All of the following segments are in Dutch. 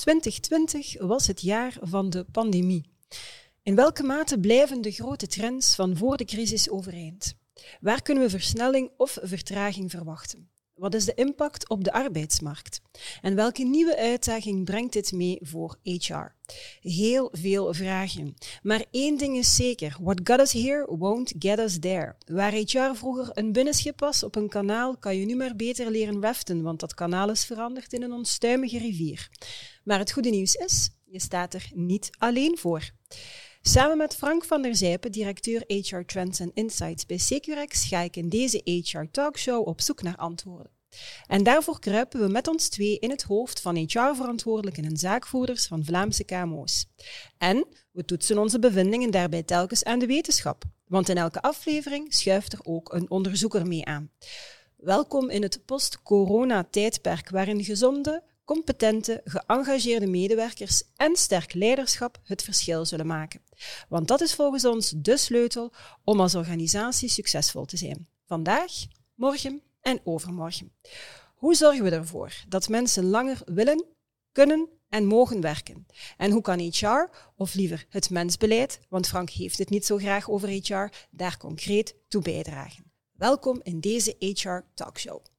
2020 was het jaar van de pandemie. In welke mate blijven de grote trends van voor de crisis overeind? Waar kunnen we versnelling of vertraging verwachten? Wat is de impact op de arbeidsmarkt? En welke nieuwe uitdaging brengt dit mee voor HR? Heel veel vragen. Maar één ding is zeker: what got us here won't get us there. Waar HR vroeger een binnenschip was op een kanaal, kan je nu maar beter leren raften, want dat kanaal is veranderd in een onstuimige rivier. Maar het goede nieuws is: je staat er niet alleen voor. Samen met Frank van der Zijpen, directeur HR Trends en Insights bij Securex, ga ik in deze HR Talkshow op zoek naar antwoorden. En daarvoor kruipen we met ons twee in het hoofd van HR-verantwoordelijken en zaakvoerders van Vlaamse KMO's. En we toetsen onze bevindingen daarbij telkens aan de wetenschap, want in elke aflevering schuift er ook een onderzoeker mee aan. Welkom in het post-corona-tijdperk waarin gezonde, competente, geëngageerde medewerkers en sterk leiderschap het verschil zullen maken. Want dat is volgens ons de sleutel om als organisatie succesvol te zijn. Vandaag, morgen en overmorgen. Hoe zorgen we ervoor dat mensen langer willen, kunnen en mogen werken? En hoe kan HR, of liever het mensbeleid, want Frank heeft het niet zo graag over HR, daar concreet toe bijdragen? Welkom in deze HR Talkshow.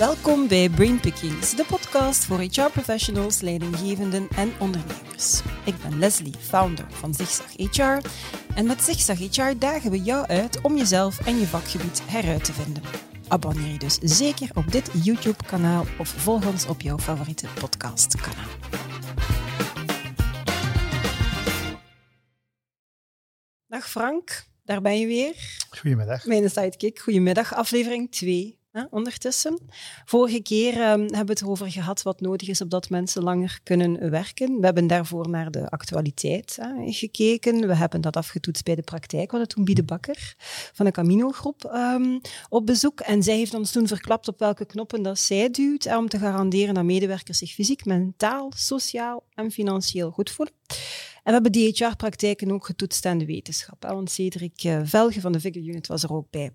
Welkom bij Brain Pickings, de podcast voor HR-professionals, leidinggevenden en ondernemers. Ik ben Leslie, founder van Zigzag HR. En met Zigzag HR dagen we jou uit om jezelf en je vakgebied heruit te vinden. Abonneer je dus zeker op dit YouTube-kanaal of volg ons op jouw favoriete podcast-kanaal. Dag Frank, daar ben je weer. Goedemiddag. Mijn sidekick, goedemiddag, aflevering 2 ondertussen. Vorige keer um, hebben we het erover gehad wat nodig is opdat mensen langer kunnen werken. We hebben daarvoor naar de actualiteit gekeken. We hebben dat afgetoetst bij de praktijk. We hadden toen Biede Bakker van de Camino-groep um, op bezoek. En zij heeft ons toen verklapt op welke knoppen dat zij duwt om te garanderen dat medewerkers zich fysiek, mentaal, sociaal en financieel goed voelen. En we hebben die HR-praktijken ook getoetst aan de wetenschap. Hè, want Cedric uh, Velge van de Vigor Unit was er ook bij.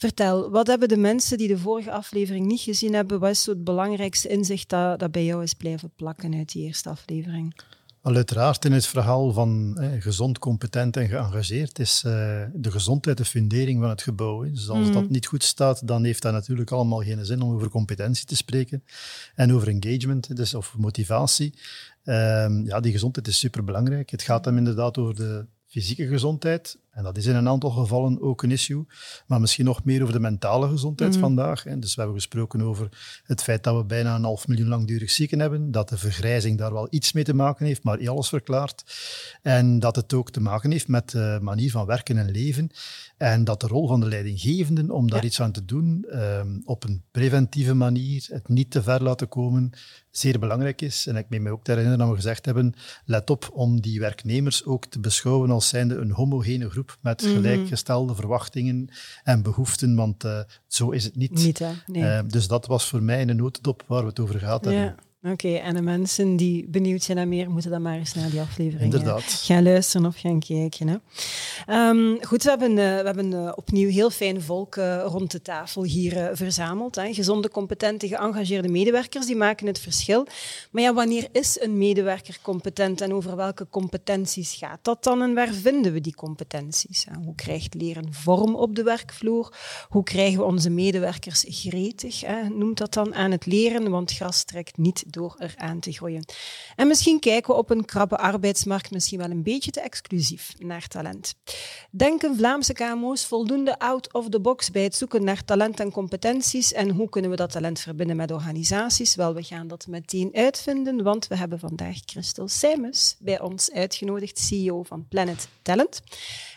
Vertel, wat hebben de mensen die de vorige aflevering niet gezien hebben, wat is zo het belangrijkste inzicht dat, dat bij jou is blijven plakken uit die eerste aflevering? Al uiteraard in het verhaal van eh, gezond, competent en geëngageerd is uh, de gezondheid de fundering van het gebouw. Hè. Dus als mm. dat niet goed staat, dan heeft dat natuurlijk allemaal geen zin om over competentie te spreken en over engagement, dus of motivatie. Um, ja, die gezondheid is superbelangrijk. Het gaat hem inderdaad over de fysieke gezondheid, en dat is in een aantal gevallen ook een issue, maar misschien nog meer over de mentale gezondheid mm. vandaag. Dus we hebben gesproken over het feit dat we bijna een half miljoen langdurig zieken hebben, dat de vergrijzing daar wel iets mee te maken heeft, maar niet alles verklaart. En dat het ook te maken heeft met de manier van werken en leven. En dat de rol van de leidinggevenden om daar iets aan te doen, um, op een preventieve manier, het niet te ver laten komen, zeer belangrijk is. En ik meen me ook te herinneren dat we gezegd hebben, let op om die werknemers ook te beschouwen als zijnde een homogene groep met mhm. gelijkgestelde verwachtingen en behoeften, want uh, zo is het niet. niet nee. uh, dus dat was voor mij een notendop waar we het over gehad hebben. Oké, en de mensen die benieuwd zijn naar meer, moeten dan maar eens naar die aflevering Inderdaad. gaan luisteren of gaan kijken. Hè. Um, goed, we hebben, uh, we hebben uh, opnieuw heel fijn volk uh, rond de tafel hier verzameld. Hè. Gezonde, competente, geëngageerde medewerkers, die maken het verschil. Maar ja, wanneer is een medewerker competent en over welke competenties gaat dat dan en waar vinden we die competenties? Hè? Hoe krijgt leren vorm op de werkvloer? Hoe krijgen we onze medewerkers gretig, hè? noemt dat dan, aan het leren? Want gras trekt niet door eraan te groeien. En misschien kijken we op een krabbe arbeidsmarkt misschien wel een beetje te exclusief naar talent. Denken Vlaamse KMO's voldoende out of the box bij het zoeken naar talent en competenties? En hoe kunnen we dat talent verbinden met organisaties? Wel, we gaan dat meteen uitvinden, want we hebben vandaag Christel Seimus bij ons uitgenodigd, CEO van Planet Talent.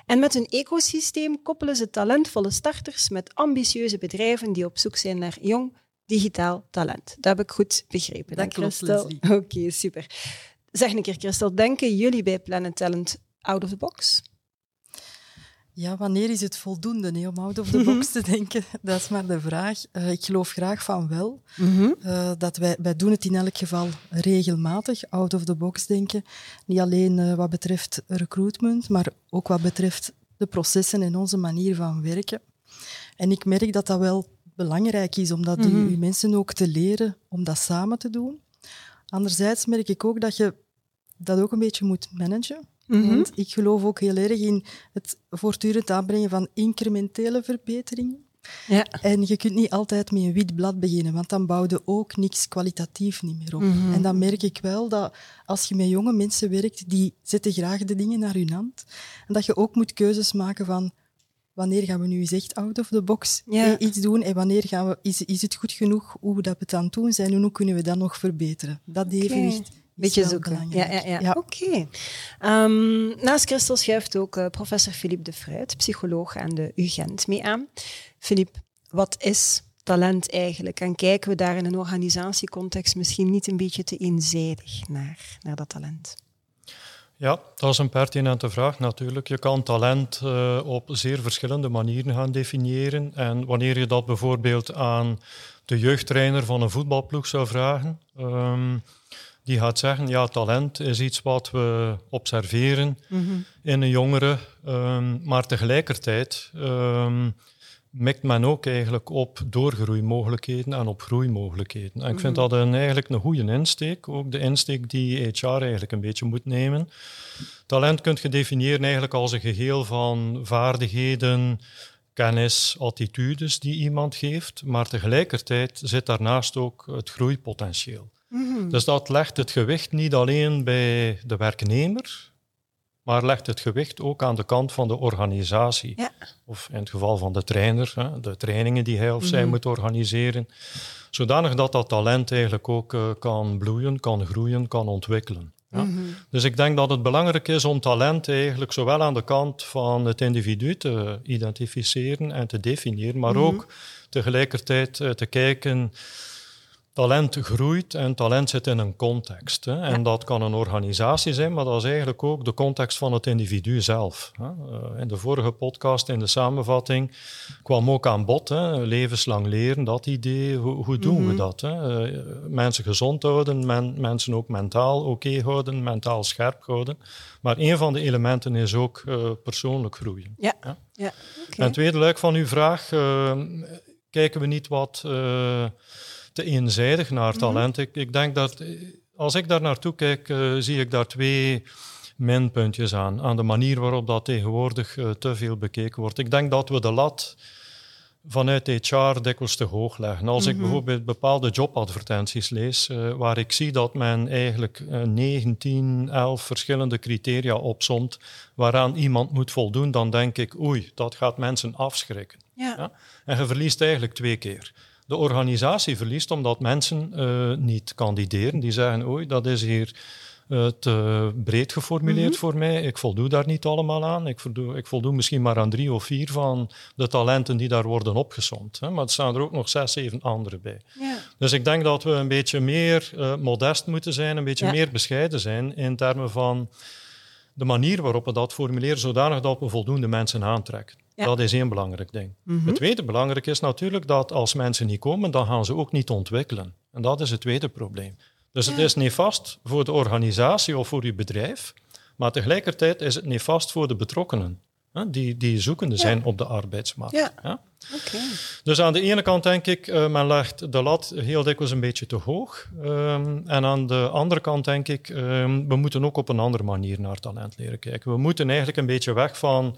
En met hun ecosysteem koppelen ze talentvolle starters met ambitieuze bedrijven die op zoek zijn naar jong, digitaal talent. Dat heb ik goed begrepen. Dat klopt. Oké, super. Zeg een keer, Christel, denken jullie bij Planet Talent out of the box? Ja, wanneer is het voldoende nee, om out of the box te denken? Dat is maar de vraag. Uh, ik geloof graag van wel. Mm -hmm. uh, dat wij, wij doen het in elk geval regelmatig, out of the box denken. Niet alleen uh, wat betreft recruitment, maar ook wat betreft de processen en onze manier van werken. En ik merk dat dat wel belangrijk is om dat mm mensen ook te leren om dat samen te doen. Anderzijds merk ik ook dat je dat ook een beetje moet managen. Mhm. Want ik geloof ook heel erg in het voortdurend aanbrengen van incrementele verbeteringen. Ja. En je kunt niet altijd met een wit blad beginnen, want dan bouw je ook niks kwalitatief niet meer op. Mhm. En dan merk ik wel dat als je met jonge mensen werkt, die zetten graag de dingen naar hun hand. En dat je ook moet keuzes maken van wanneer gaan we nu eens echt out of the box iets doen en wanneer gaan we, is, is het goed genoeg hoe we dat het aan het doen zijn en hoe kunnen we dat nog verbeteren. Dat evenwicht Beetje zoeken. Ja, ja, ja. ja. Oké. Ehm, naast Christel schuift ook uh, professor Philippe de Fruit, psycholoog aan de UGent, mee aan. Philippe, wat is talent eigenlijk? En kijken we daar in een organisatiecontext misschien niet een beetje te eenzijdig naar, naar dat talent? Ja, dat is een pertinente vraag natuurlijk. Je kan talent uh, op zeer verschillende manieren gaan definiëren. En wanneer je dat bijvoorbeeld aan de jeugdtrainer van een voetbalploeg zou vragen, um, die gaat zeggen, ja, talent is iets wat we observeren mhm. in een jongere, um, maar tegelijkertijd um, mikt men ook eigenlijk op doorgroeimogelijkheden en op groeimogelijkheden. En ik vind mhm. dat een, eigenlijk een goede insteek, ook de insteek die HR eigenlijk een beetje moet nemen. Talent kunt je definiëren eigenlijk als een geheel van vaardigheden, kennis, attitudes die iemand geeft, maar tegelijkertijd zit daarnaast ook het groeipotentieel. Mhm. Dus dat legt het gewicht niet alleen bij de werknemer, maar legt het gewicht ook aan de kant van de organisatie. Ja. Of in het geval van de trainer, de trainingen die hij of zij mhm. moet organiseren. Zodanig dat dat talent eigenlijk ook eh, kan bloeien, kan groeien, kan ontwikkelen. Ja. Mhm. Dus ik denk dat het belangrijk is om talent eigenlijk zowel aan de kant van het individu te identificeren en te definiëren, maar ook tegelijkertijd eh, te kijken talent groeit en talent zit in een context. Hè. En dat kan een organisatie zijn, maar dat is eigenlijk ook de context van het individu zelf. Hè. Eh, in de vorige podcast, in de samenvatting, kwam ook aan bod, hè, levenslang leren, dat idee. Hoe, hoe doen we mhm. dat? Hè? Uh, mensen gezond houden, men, mensen ook mentaal oké houden, mentaal scherp houden. Maar een van de elementen is ook uh, persoonlijk groeien. Ja. ja. ja. En het tweede luik van uw vraag, kijken we niet wat te eenzijdig naar mhm. talent. ik, ik, denk dat als ik daar naartoe kijk, uh, zie ik daar twee minpuntjes aan. Aan de manier waarop dat tegenwoordig uh, te veel bekeken wordt. Ik denk dat we de lat vanuit HR dikwijls te hoog leggen. Als ik mhm. bijvoorbeeld bepaalde jobadvertenties lees, uh, waar ik zie dat men eigenlijk uh, 9, 10, 11 verschillende criteria opsomt waaraan iemand moet voldoen, dan denk ik, oei, dat gaat mensen afschrikken. Ja. ja? En je verliest eigenlijk twee keer de organisatie verliest omdat mensen uh, niet kandideren. Die zeggen, oei, dat is hier uh, te breed geformuleerd mhm. voor mij. Ik voldoe daar niet allemaal aan. Ik voldoe, ik voldoe misschien maar aan drie of vier van de talenten die daar worden opgezond. Hè. Maar er staan er ook nog zes, zeven andere bij. Ja. Dus ik denk dat we een beetje meer uh, modest moeten zijn, een beetje meer bescheiden zijn in termen van de manier waarop we dat formuleren, zodanig dat we voldoende mensen aantrekken. Dat is één belangrijk ding. Mhm. Het tweede belangrijk is natuurlijk dat als mensen niet komen, dan gaan ze ook niet ontwikkelen. En dat is het tweede probleem. Dus het is niet vast voor de organisatie of voor uw bedrijf, maar tegelijkertijd is het niet vast voor de betrokkenen, hè, die, die zoekende zijn op de arbeidsmarkt. Ja. ja? Dus aan de ene kant denk ik, uh, men legt de lat heel dikwijls een beetje te hoog. Um, en aan de andere kant denk ik, um, we moeten ook op een andere manier naar talent leren kijken. We moeten eigenlijk een beetje weg van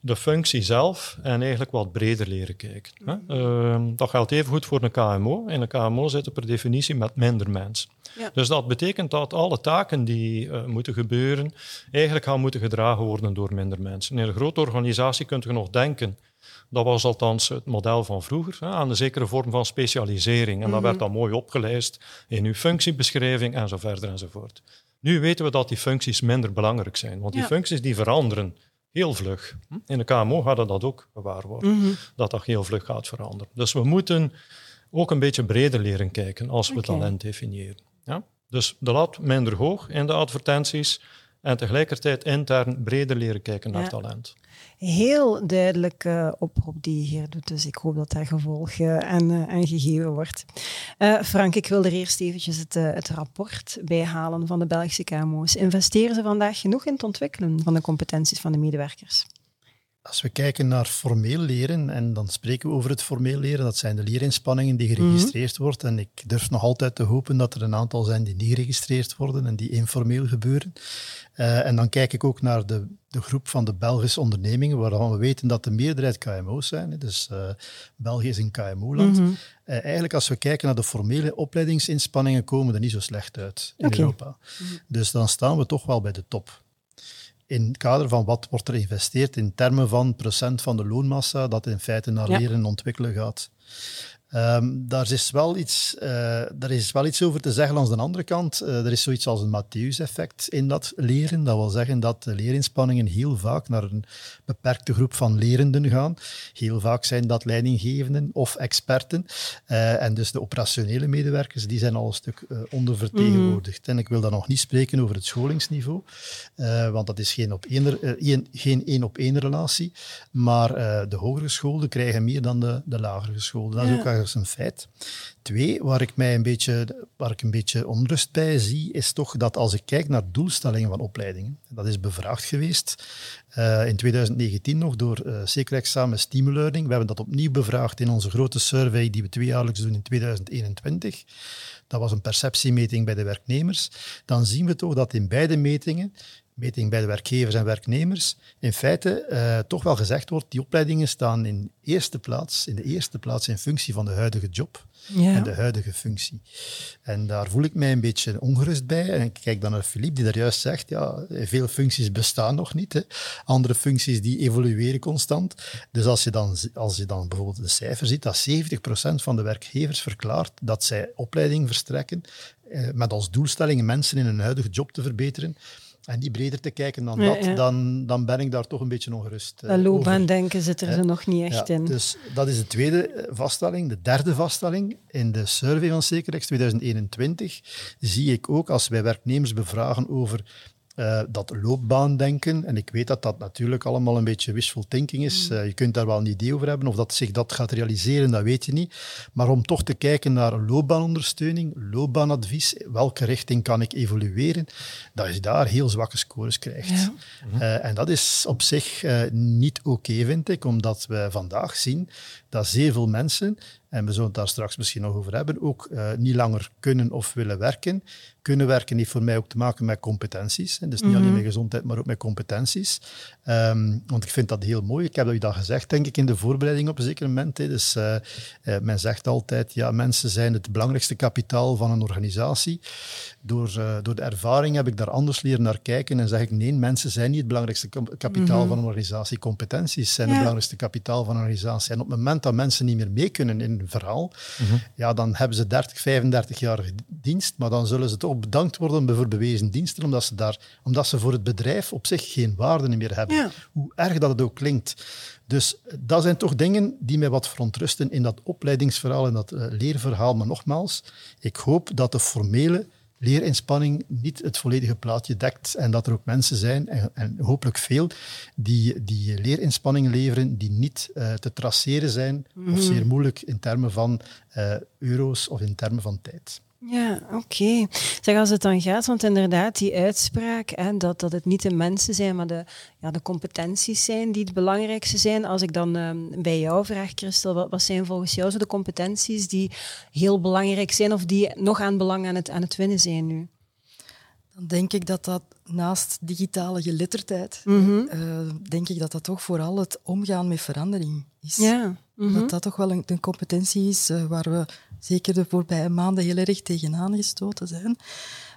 de functie zelf en eigenlijk wat breder leren kijken. Hè. Uh, dat geldt even goed voor een KMO. In een KMO zitten per definitie met minder mensen. Dus dat betekent dat alle taken die uh, moeten gebeuren, eigenlijk gaan moeten gedragen worden door minder mensen. In een grote organisatie kunt je nog denken, dat was althans het model van vroeger, hè, aan een zekere vorm van specialisering. En dat werd mhm. dan mooi opgelijst in uw functiebeschrijving en zo verder enzovoort. Nu weten we dat die functies minder belangrijk zijn, want die functies die veranderen heel vlug. In de KMO gaat dat ook waar worden, mhm. dat dat heel vlug gaat veranderen. Dus we moeten ook een beetje breder leren kijken als we talent definiëren. Ja? Dus de lat minder hoog in de advertenties en tegelijkertijd intern breder leren kijken naar talent heel duidelijke oproep die je hier doet. Dus ik hoop dat daar gevolg aan, uh, gegeven wordt. Uh, Frank, ik wil er eerst eventjes het, het rapport bijhalen van de Belgische KMO's. Investeren ze vandaag genoeg in het ontwikkelen van de competenties van de medewerkers? Als we kijken naar formeel leren, en dan spreken we over het formeel leren, dat zijn de leerinspanningen die geregistreerd mm worden. En ik durf nog altijd te hopen dat er een aantal zijn die niet geregistreerd worden en die informeel gebeuren. Uh, en dan kijk ik ook naar de, de groep van de Belgische ondernemingen, waarvan we weten dat de meerderheid KMO's zijn. Dus uh, België is een KMO-land. Mm uh, eigenlijk, als we kijken naar de formele opleidingsinspanningen, komen we er niet zo slecht uit in okay. Europa. Mhm. Dus dan staan we toch wel bij de top in het kader van wat wordt er geïnvesteerd in termen van procent van de loonmassa dat in feite naar leren en ontwikkelen gaat. Um, daar, is wel iets, uh, daar is wel iets over te zeggen aan de andere kant. Uh, er is zoiets als een Matthäus-effect in dat leren. Dat wil zeggen dat de leerinspanningen heel vaak naar een beperkte groep van lerenden gaan. Heel vaak zijn dat leidinggevenden of experten. Uh, en dus de operationele medewerkers die zijn al een stuk ondervertegenwoordigd. Mm En ik wil dan nog niet spreken over het scholingsniveau, want dat is geen, op één, een, geen één op één relatie. Maar de hogere scholen krijgen meer dan de, de lagere geschoolden. Dat is ook een feit. Twee, waar ik mij een beetje, waar ik een beetje onrust bij zie, is toch dat als ik kijk naar doelstellingen van opleidingen, dat is bevraagd geweest uh, in 2019 nog door uh, zeker examen Stimulearning. We hebben dat opnieuw bevraagd in onze grote survey die we tweejaarlijks doen in 2021. Dat was een perceptiemeting bij de werknemers. Dan zien we toch dat in beide metingen meting bij de werkgevers en werknemers, in feite uh, toch wel gezegd wordt, die opleidingen staan in, eerste plaats, in de eerste plaats in functie van de huidige job ja. en de huidige functie. En daar voel ik mij een beetje ongerust bij. En ik kijk dan naar Philippe, die daar juist zegt, ja, veel functies bestaan nog niet. Hè. Andere functies die evolueren constant. Dus als je dan, als je dan bijvoorbeeld de cijfer ziet, dat 70% van de werkgevers verklaart dat zij opleiding verstrekken eh, met als doelstelling mensen in hun huidige job te verbeteren en niet breder te kijken dan dat, Dan, dan ben ik daar toch een beetje ongerust uh, Dat loopbaandenken zit er nog niet echt in. Dus dat is de tweede eh, vaststelling. De derde vaststelling, in de survey van Zekerrex 2021 zie ik ook, als wij werknemers bevragen over uh, dat loopbaandenken. En ik weet dat dat natuurlijk allemaal een beetje wishful thinking is. Uh, je kunt daar wel een idee over hebben. Of dat zich dat gaat realiseren, dat weet je niet. Maar om toch te kijken naar loopbaanondersteuning, loopbaanadvies, welke richting kan ik evolueren, dat je daar heel zwakke scores krijgt. Ja. Uh, en dat is op zich niet oké, okay, vind ik, omdat we vandaag zien dat zeer veel mensen en we zullen het daar straks misschien nog over hebben, ook uh, niet langer kunnen of willen werken. Kunnen werken heeft voor mij ook te maken met competenties. Dus niet mm -hmm. alleen met gezondheid, maar ook met competenties. Um, want ik vind dat heel mooi. Ik heb dat al gezegd, denk ik, in de voorbereiding op een zeker moment. Hè. Dus uh, uh, men zegt altijd, ja, mensen zijn het belangrijkste kapitaal van een organisatie. Door, door de ervaring heb ik daar anders leren naar kijken en zeg ik, nee, mensen zijn niet het belangrijkste kapitaal mm -hmm. van een organisatie. Competenties zijn ja. het belangrijkste kapitaal van een organisatie. En op het moment dat mensen niet meer mee kunnen in verhaal, mm -hmm. ja, dan hebben ze 30, 35 jaar dienst, maar dan zullen ze toch bedankt worden voor bewezen diensten, omdat ze, daar, omdat ze voor het bedrijf op zich geen waarde meer hebben. Ja. Hoe erg dat het ook klinkt. Dus dat zijn toch dingen die mij wat verontrusten in dat opleidingsverhaal en dat uh, leerverhaal. Maar nogmaals, ik hoop dat de formele leerinspanning niet het volledige plaatje dekt en dat er ook mensen zijn, en, en hopelijk veel, die, die leerinspanning leveren die niet uh, te traceren zijn mm -hmm. of zeer moeilijk in termen van uh, euro's of in termen van tijd. Ja, oké. Okay. Zeg, als het dan gaat, want inderdaad, die uitspraak, hè, dat, dat het niet de mensen zijn, maar de, ja, de competenties zijn die het belangrijkste zijn. Als ik dan uh, bij jou vraag, Christel, wat, wat, zijn volgens jou zo de competenties die heel belangrijk zijn of die nog aan belang aan het, aan het winnen zijn nu? Dan denk ik dat dat naast digitale geletterdheid, mm -hmm. uh, denk ik dat dat toch vooral het omgaan met verandering is. Ja. Mm -hmm. Dat dat toch wel een, een competentie is uh, waar we zeker de voorbije maanden heel erg tegenaan gestoten zijn.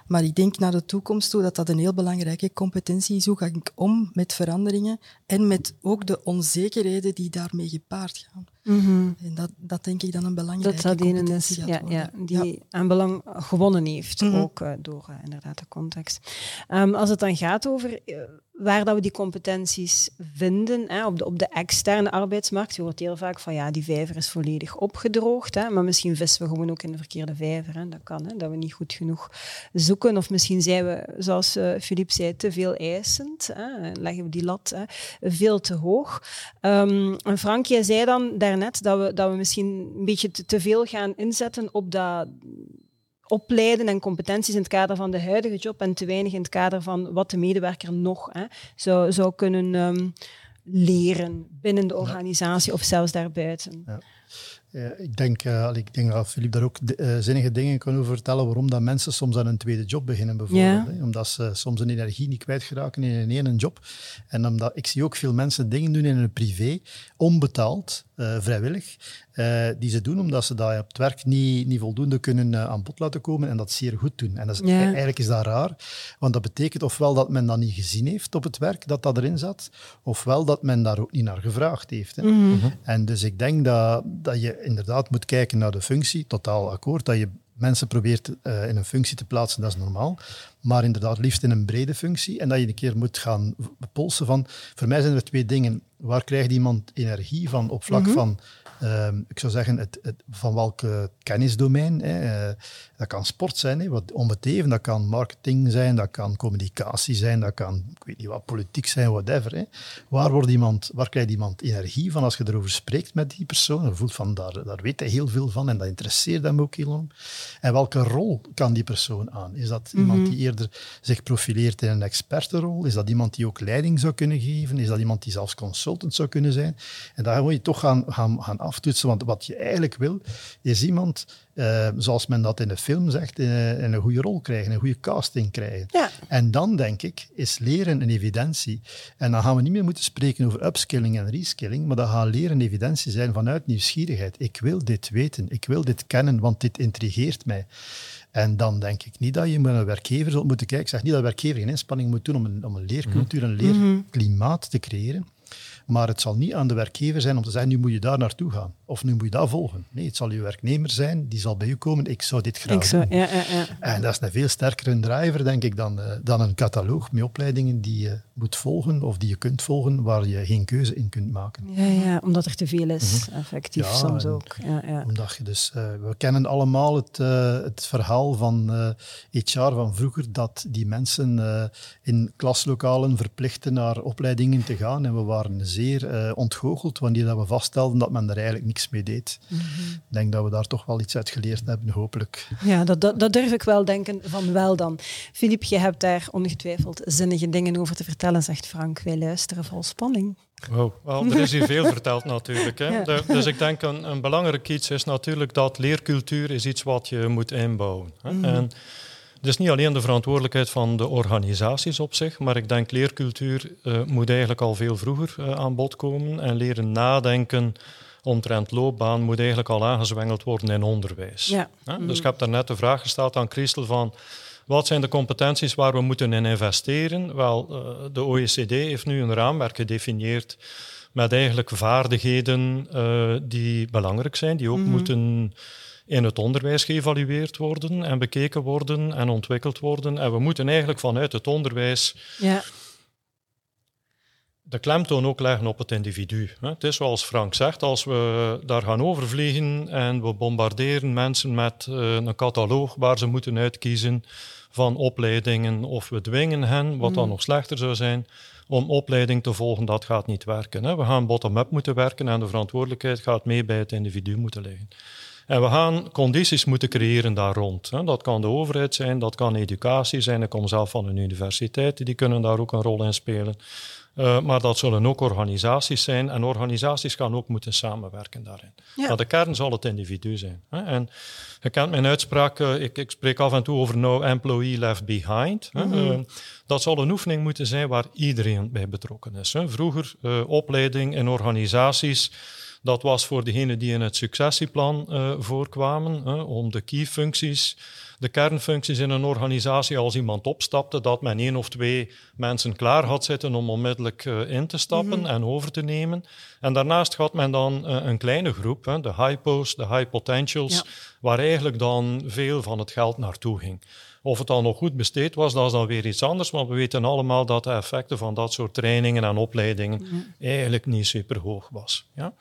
Maar ik denk naar de toekomst toe dat dat een heel belangrijke competentie is. Hoe ga ik om met veranderingen en met ook de onzekerheden die daarmee gepaard gaan. Mm -hmm. En dat, dat denk ik dan een belangrijke dat dat is, ja, ja, die ja. aan belang gewonnen heeft, mm -hmm. ook uh, door uh, inderdaad de context. Um, als het dan gaat over uh, waar dat we die competenties vinden hè, op, de, op de externe arbeidsmarkt. Je hoort heel vaak van ja, die vijver is volledig opgedroogd. Hè, maar misschien vissen we gewoon ook in de verkeerde vijver. Hè. Dat kan, hè, dat we niet goed genoeg zoeken. Of misschien zijn we, zoals Philippe zei, te veel eisend. Hè. Leggen we die lat hè, veel te hoog. Um, en Frank, jij zei dan daarnet dat we, dat we misschien een beetje te, te veel gaan inzetten op dat opleiden en competenties in het kader van de huidige job en te weinig in het kader van wat de medewerker nog hè, zou, zou kunnen um, leren binnen de organisatie of zelfs daarbuiten? Ja. Ik, denk, uh, ik denk dat Filip daar ook uh, zinnige dingen kan over vertellen waarom dat mensen soms aan een tweede job beginnen bijvoorbeeld. Hè? Omdat ze soms hun energie niet kwijtgeraken in een ene job. En omdat ik zie ook veel mensen dingen doen in hun privé, onbetaald, uh, vrijwillig, die ze doen omdat ze dat op het werk niet, niet voldoende kunnen aan bod laten komen en dat zeer goed doen. En dat is, ja. eigenlijk is dat raar, want dat betekent ofwel dat men dat niet gezien heeft op het werk, dat dat erin zat, ofwel dat men daar ook niet naar gevraagd heeft. Hè? Mm -hmm. En dus ik denk dat, dat je inderdaad moet kijken naar de functie, totaal akkoord, dat je mensen probeert uh, in een functie te plaatsen, dat is normaal. Maar inderdaad, liefst in een brede functie. En dat je een keer moet gaan polsen van... Voor mij zijn er twee dingen. Waar krijgt iemand energie van op vlak mm -hmm. van Uh, ik zou zeggen, het, het, van welke kennisdomein. Hè. Dat kan sport zijn, hè, wat, om het even. Dat kan marketing zijn, dat kan communicatie zijn, dat kan, ik weet niet wat, politiek zijn, whatever. Hè. Waar, wordt iemand, waar krijgt iemand energie van als je erover spreekt met die persoon? Je voelt van, daar, daar weet hij heel veel van en dat interesseert hem ook heel enorm. En welke rol kan die persoon aan? Is dat mm -hmm. iemand die eerder zich profileert in een expertenrol? Is dat iemand die ook leiding zou kunnen geven? Is dat iemand die zelfs consultant zou kunnen zijn? En daar moet je toch gaan, gaan, gaan aftoetsen, want wat je eigenlijk wil, is iemand, uh, zoals men dat in de film zegt, in, in, een goede rol krijgen, een goede casting krijgen. Ja. En dan, denk ik, is leren een evidentie. En dan gaan we niet meer moeten spreken over upskilling en reskilling, maar dan gaat leren een evidentie zijn vanuit nieuwsgierigheid. Ik wil dit weten, ik wil dit kennen, want dit intrigeert mij. En dan denk ik niet dat je met een werkgever zult moeten kijken. Ik zeg niet dat een werkgever een inspanning moet doen om een, om een leercultuur, een leerklimaat te creëren. Maar het zal niet aan de werkgever zijn om te zeggen, nu moet je daar naartoe gaan. Of nu moet je dat volgen. Nee, het zal je werknemer zijn, die zal bij u komen, ik zou dit graag ik zou, doen. Ja, ja, ja. En dat is een veel sterkere driver, denk ik, dan, uh, dan een cataloog met opleidingen die je moet volgen of die je kunt volgen, waar je geen keuze in kunt maken. Ja, ja omdat er te veel is, mm -hmm. effectief soms ook. Ja, ja. Omdat je dus, uh, we kennen allemaal het, uh, het verhaal van HR van vroeger, dat die mensen in klaslokalen verplichten naar opleidingen te gaan. En we waren zeer ontgoocheld wanneer dat we vaststelden dat men er eigenlijk niks mee deed. Mm -hmm. Ik denk dat we daar toch wel iets uit geleerd hebben, hopelijk. Ja, dat, dat, dat durf ik wel denken van wel dan. Filip, je hebt daar ongetwijfeld zinnige dingen over te vertellen, zegt Frank. Wij luisteren vol spanning. Wow, well, er is hier veel verteld natuurlijk. Hè. Ja. De, dus ik denk een, een belangrijk iets is natuurlijk dat leercultuur is iets wat je moet inbouwen. Hè. Mm. En het is niet alleen de verantwoordelijkheid van de organisaties op zich, maar ik denk leercultuur uh, moet eigenlijk al veel vroeger uh, aan bod komen en leren nadenken omtrent loopbaan moet eigenlijk al aangezwengeld worden in onderwijs. Ja. Ja, dus ik heb daarnet de vraag gesteld aan Christel van wat zijn de competenties waar we moeten in investeren? Wel, uh, de OECD heeft nu een raamwerk gedefinieerd met eigenlijk vaardigheden uh, die belangrijk zijn, die ook mm -hmm. moeten in het onderwijs geëvalueerd worden en bekeken worden en ontwikkeld worden. En we moeten eigenlijk vanuit het onderwijs ja de klemtoon ook leggen op het individu. Het is zoals Frank zegt, als we daar gaan overvliegen en we bombarderen mensen met een cataloog waar ze moeten uitkiezen van opleidingen of we dwingen hen, wat dan nog slechter zou zijn, om opleiding te volgen, dat gaat niet werken. We gaan bottom-up moeten werken en de verantwoordelijkheid gaat mee bij het individu moeten liggen. En we gaan condities moeten creëren daar rond. Dat kan de overheid zijn, dat kan educatie zijn. Ik kom zelf van een universiteit, die kunnen daar ook een rol in spelen. Uh, maar dat zullen ook organisaties zijn en organisaties gaan ook moeten samenwerken daarin. Ja. Maar de kern zal het individu zijn. Hè? En je kent mijn uitspraak, uh, ik, ik, spreek af en toe over no employee left behind. Mm -hmm. uh, dat zal een oefening moeten zijn waar iedereen bij betrokken is. Hè? Vroeger opleiding in organisaties. Dat was voor degenen die in het successieplan voorkwamen, om de key functies de kernfuncties in een organisatie als iemand opstapte, dat men één of twee mensen klaar had zitten om onmiddellijk uh, in te stappen mm -hmm. en over te nemen. En daarnaast had men dan uh, een kleine groep, hè, de high posts, de high potentials, ja. waar eigenlijk dan veel van het geld naartoe ging. Of het dan nog goed besteed was, dat is dan weer iets anders, want we weten allemaal dat de effecten van dat soort trainingen en opleidingen eigenlijk niet super hoog was. Ja?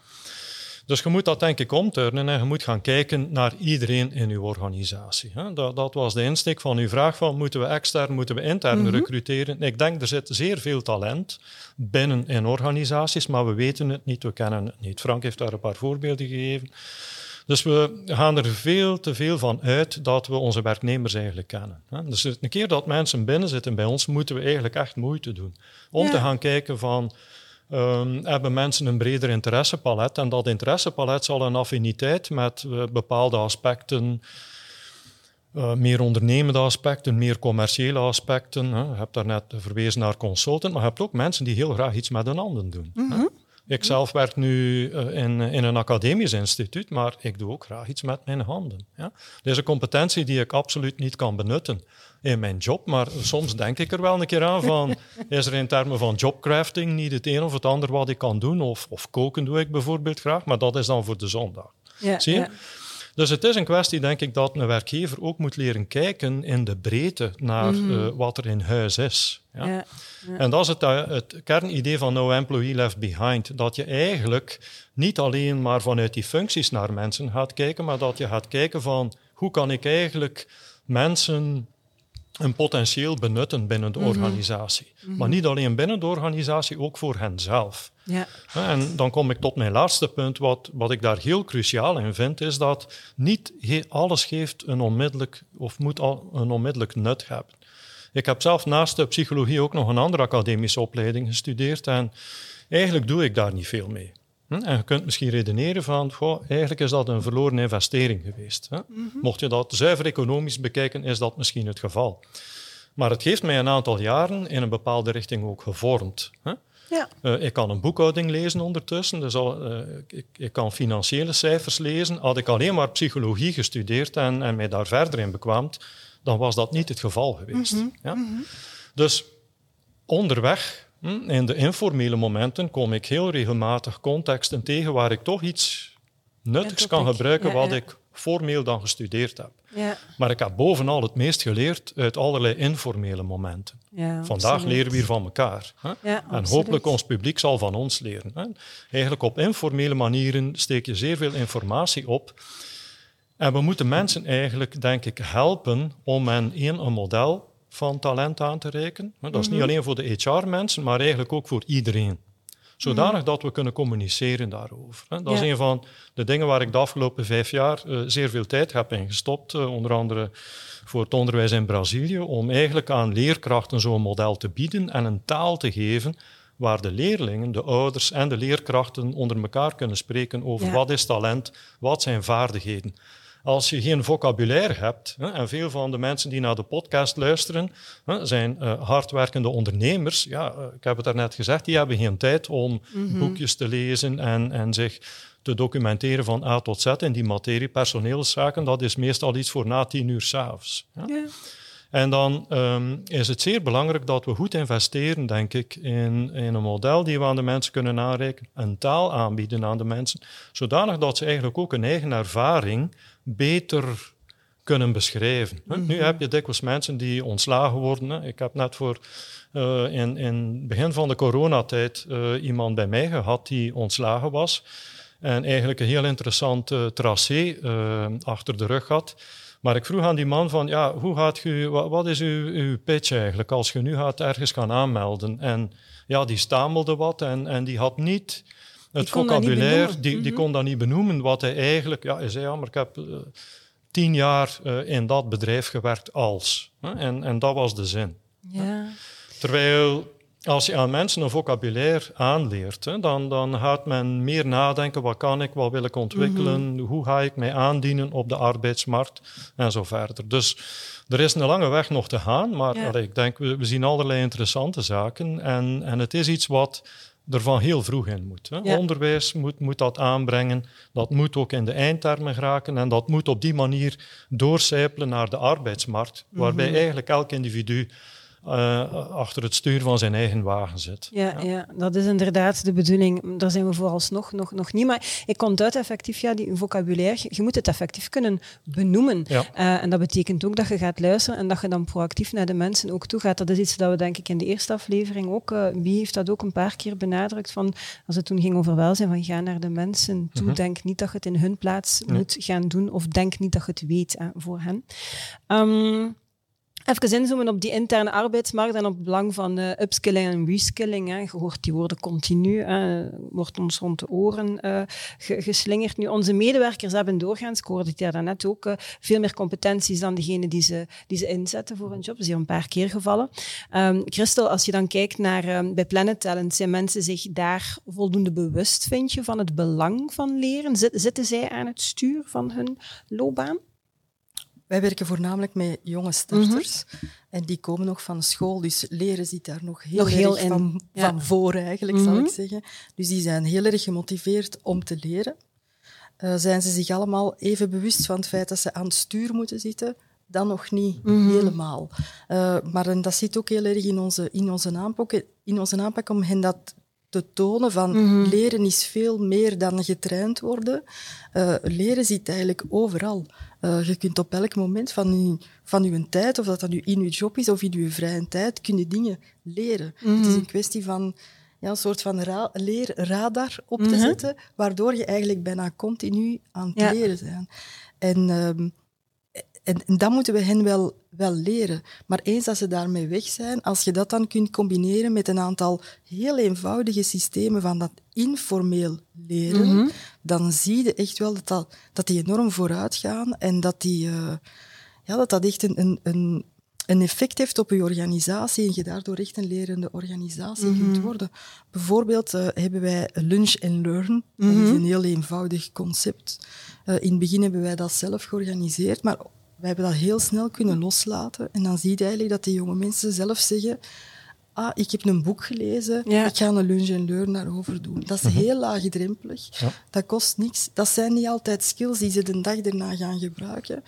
Dus je moet dat denk ik omturnen en je moet gaan kijken naar iedereen in uw organisatie. Dat, dat was de insteek van uw vraag van moeten we extern, moeten we intern mm -hmm. recruteren. Ik denk er zit zeer veel talent binnen in organisaties, maar we weten het niet, we kennen het niet. Frank heeft daar een paar voorbeelden gegeven. Dus we gaan er veel te veel van uit dat we onze werknemers eigenlijk kennen. Dus een keer dat mensen binnen zitten bij ons, moeten we eigenlijk echt moeite doen om ja. te gaan kijken van um, hebben mensen een breder interessepalet. En dat interessepalet zal een affiniteit met uh, bepaalde aspecten, uh, meer ondernemende aspecten, meer commerciële aspecten. Hè. Je hebt daarnet verwezen naar consultant, maar je hebt ook mensen die heel graag iets met hun handen doen. Mm -hmm. Ik zelf werk nu uh, in, in een academisch instituut, maar ik doe ook graag iets met mijn handen. Ja. Een competentie die ik absoluut niet kan benutten in mijn job, maar soms denk ik er wel een keer aan van, is er in termen van jobcrafting niet het een of het ander wat ik kan doen? Of, of koken doe ik bijvoorbeeld graag, maar dat is dan voor de zondag. Ja, Zie je? Ja. Dus het is een kwestie, denk ik, dat een werkgever ook moet leren kijken in de breedte naar mm -hmm. uh, wat er in huis is. Ja? Ja, ja. En dat is het, uh, het, kernidee van No Employee Left Behind. Dat je eigenlijk niet alleen maar vanuit die functies naar mensen gaat kijken, maar dat je gaat kijken van hoe kan ik eigenlijk mensen een potentieel benutten binnen de mm -hmm. organisatie. Mm -hmm. Maar niet alleen binnen de organisatie, ook voor henzelf. Ja. En dan kom ik tot mijn laatste punt. Wat, wat ik daar heel cruciaal in vind, is dat niet alles geeft een onmiddellijk, of moet al een onmiddellijk nut hebben. Ik heb zelf naast de psychologie ook nog een andere academische opleiding gestudeerd en eigenlijk doe ik daar niet veel mee. En je kunt misschien redeneren van, goh, eigenlijk is dat een verloren investering geweest. Hè? Mm -hmm. Mocht je dat zuiver economisch bekijken, is dat misschien het geval. Maar het heeft mij een aantal jaren in een bepaalde richting ook gevormd. Hè? Ja. Uh, ik kan een boekhouding lezen ondertussen, dus al, uh, ik, ik, kan financiële cijfers lezen. Had ik alleen maar psychologie gestudeerd en, en mij daar verder in bekwaamd, dan was dat niet het geval geweest. Mm -hmm. ja? Mm -hmm. Dus onderweg in de informele momenten kom ik heel regelmatig contexten tegen waar ik toch iets nuttigs kan gebruiken ja, wat ja. ik formeel dan gestudeerd heb. Ja. Maar ik heb bovenal het meest geleerd uit allerlei informele momenten. Vandaag absoluut. leren we hier van elkaar. Hè? en hopelijk ons publiek zal van ons leren. Hè? Eigenlijk op informele manieren steek je zeer veel informatie op. En we moeten mensen eigenlijk, denk ik, helpen om hen in een model van talent aan te reiken. Dat is niet alleen voor de HR-mensen, maar eigenlijk ook voor iedereen. Zodanig -hmm. dat we kunnen communiceren daarover. Dat ja. is een van de dingen waar ik de afgelopen vijf jaar uh, zeer veel tijd heb ingestopt. Uh, onder andere voor het onderwijs in Brazilië. Om eigenlijk aan leerkrachten zo'n model te bieden en een taal te geven waar de leerlingen, de ouders en de leerkrachten onder elkaar kunnen spreken over ja. wat is talent, wat zijn vaardigheden. Als je geen vocabulaire hebt, hè, en veel van de mensen die naar de podcast luisteren hè, zijn uh, hardwerkende ondernemers, ja, uh, ik heb het daarnet gezegd, die hebben geen tijd om mm-hmm. boekjes te lezen en, en zich te documenteren van A tot Z in die materie. Personeelszaken, dat is meestal iets voor na tien uur s'avonds. Ja? Yeah. En dan um, is het zeer belangrijk dat we goed investeren, denk ik, in, in een model die we aan de mensen kunnen aanreiken, een taal aanbieden aan de mensen, zodanig dat ze eigenlijk ook een eigen ervaring beter kunnen beschrijven. Nu heb je dikwijls mensen die ontslagen worden. Hè. Ik heb net voor uh, in, in het begin van de coronatijd uh, iemand bij mij gehad die ontslagen was en eigenlijk een heel interessant uh, tracé achter de rug had. Maar ik vroeg aan die man van, ja, hoe gaat u, wat, wat, is uw, uw pitch eigenlijk als je nu gaat ergens gaan aanmelden? En ja, die stamelde wat en, en die had niet het vocabulaire, die, die -hmm. kon dat niet benoemen. Wat hij eigenlijk, ja, hij zei, ja, maar ik heb uh, tien jaar uh, in dat bedrijf gewerkt als. Hè? En, en dat was de zin. Ja. Terwijl als je aan mensen een vocabulaire aanleert, hè, dan, dan gaat men meer nadenken, wat kan ik, wat wil ik ontwikkelen, mm -hmm. hoe ga ik mij aandienen op de arbeidsmarkt en zo verder. Dus er is een lange weg nog te gaan, maar ja. allee, ik denk, we, we, zien allerlei interessante zaken en, en het is iets wat er van heel vroeg in moet. Hè. Ja. Onderwijs moet, moet dat aanbrengen, dat moet ook in de eindtermen geraken en dat moet op die manier doorcijpelen naar de arbeidsmarkt, waarbij mm -hmm. eigenlijk elk individu uh, achter het stuur van zijn eigen wagen zit. Ja, ja, ja. dat is inderdaad de bedoeling. Daar zijn we vooralsnog nog, nog niet. Maar ik uit effectief, ja, die vocabulaire, je moet het effectief kunnen benoemen. Ja. Uh, en dat betekent ook dat je gaat luisteren en dat je dan proactief naar de mensen ook toe gaat. Dat is iets dat we denk ik in de eerste aflevering ook, uh, wie heeft dat ook een paar keer benadrukt, van als het toen ging over welzijn, van ga naar de mensen toe, mm-hmm. denk niet dat je het in hun plaats moet gaan doen of denk niet dat je het weet voor hen. Um, Even inzoomen op die interne arbeidsmarkt en op het belang van uh, upskilling en reskilling. Hè. Je hoort die woorden continu, hè. wordt ons rond de oren uh, geslingerd. Nu, onze medewerkers hebben doorgaans, ik hoorde het daarnet ook, uh, veel meer competenties dan degene die ze, die ze inzetten voor een job. Dat is hier een paar keer gevallen. Um, Christel, als je dan kijkt naar um, bij Planet Talent, zijn mensen zich daar voldoende bewust, vind je, van het belang van leren? Zitten zij aan het stuur van hun loopbaan? Wij werken voornamelijk met jonge starters. Mhm. En die komen nog van school, dus leren zit daar nog heel, nog erg van, van, voor, eigenlijk, zal ik mhm. zeggen. Dus die zijn heel erg gemotiveerd om te leren. Uh, zijn ze zich allemaal even bewust van het feit dat ze aan het stuur moeten zitten? Dan nog niet mhm. helemaal. Uh, maar en dat zit ook heel erg in onze, in, onze aanpak, in onze aanpak om hen dat te tonen van leren is veel meer dan getraind worden. Uh, leren zit eigenlijk overal. Uh, je kunt op elk moment van je, van uw tijd, of dat dat nu in je job is of in uw vrije tijd, kun je dingen leren. Het is mhm. een kwestie van ja, een soort van ra leerradar op te mhm. zetten, waardoor je eigenlijk bijna continu aan het leren bent. En, um, en, en dat moeten we hen wel, wel leren. Maar eens dat ze daarmee weg zijn, als je dat dan kunt combineren met een aantal heel eenvoudige systemen van dat informeel leren, mhm. dan zie je echt wel dat, dat, dat die enorm vooruit gaan en dat die, uh, ja, dat, dat echt een, een, een effect heeft op je organisatie en je daardoor echt een lerende organisatie mm kunt worden. Bijvoorbeeld uh, hebben wij Lunch and Learn. Dat is mhm. een heel eenvoudig concept. Uh, in het begin hebben wij dat zelf georganiseerd, maar we hebben dat heel snel kunnen loslaten. En dan zie je eigenlijk dat die jonge mensen zelf zeggen ah, ik heb een boek gelezen, ik ga een lunch en learn daarover doen. Dat is mhm. heel laagdrempelig, dat kost niks. Dat zijn niet altijd skills die ze de dag erna gaan gebruiken.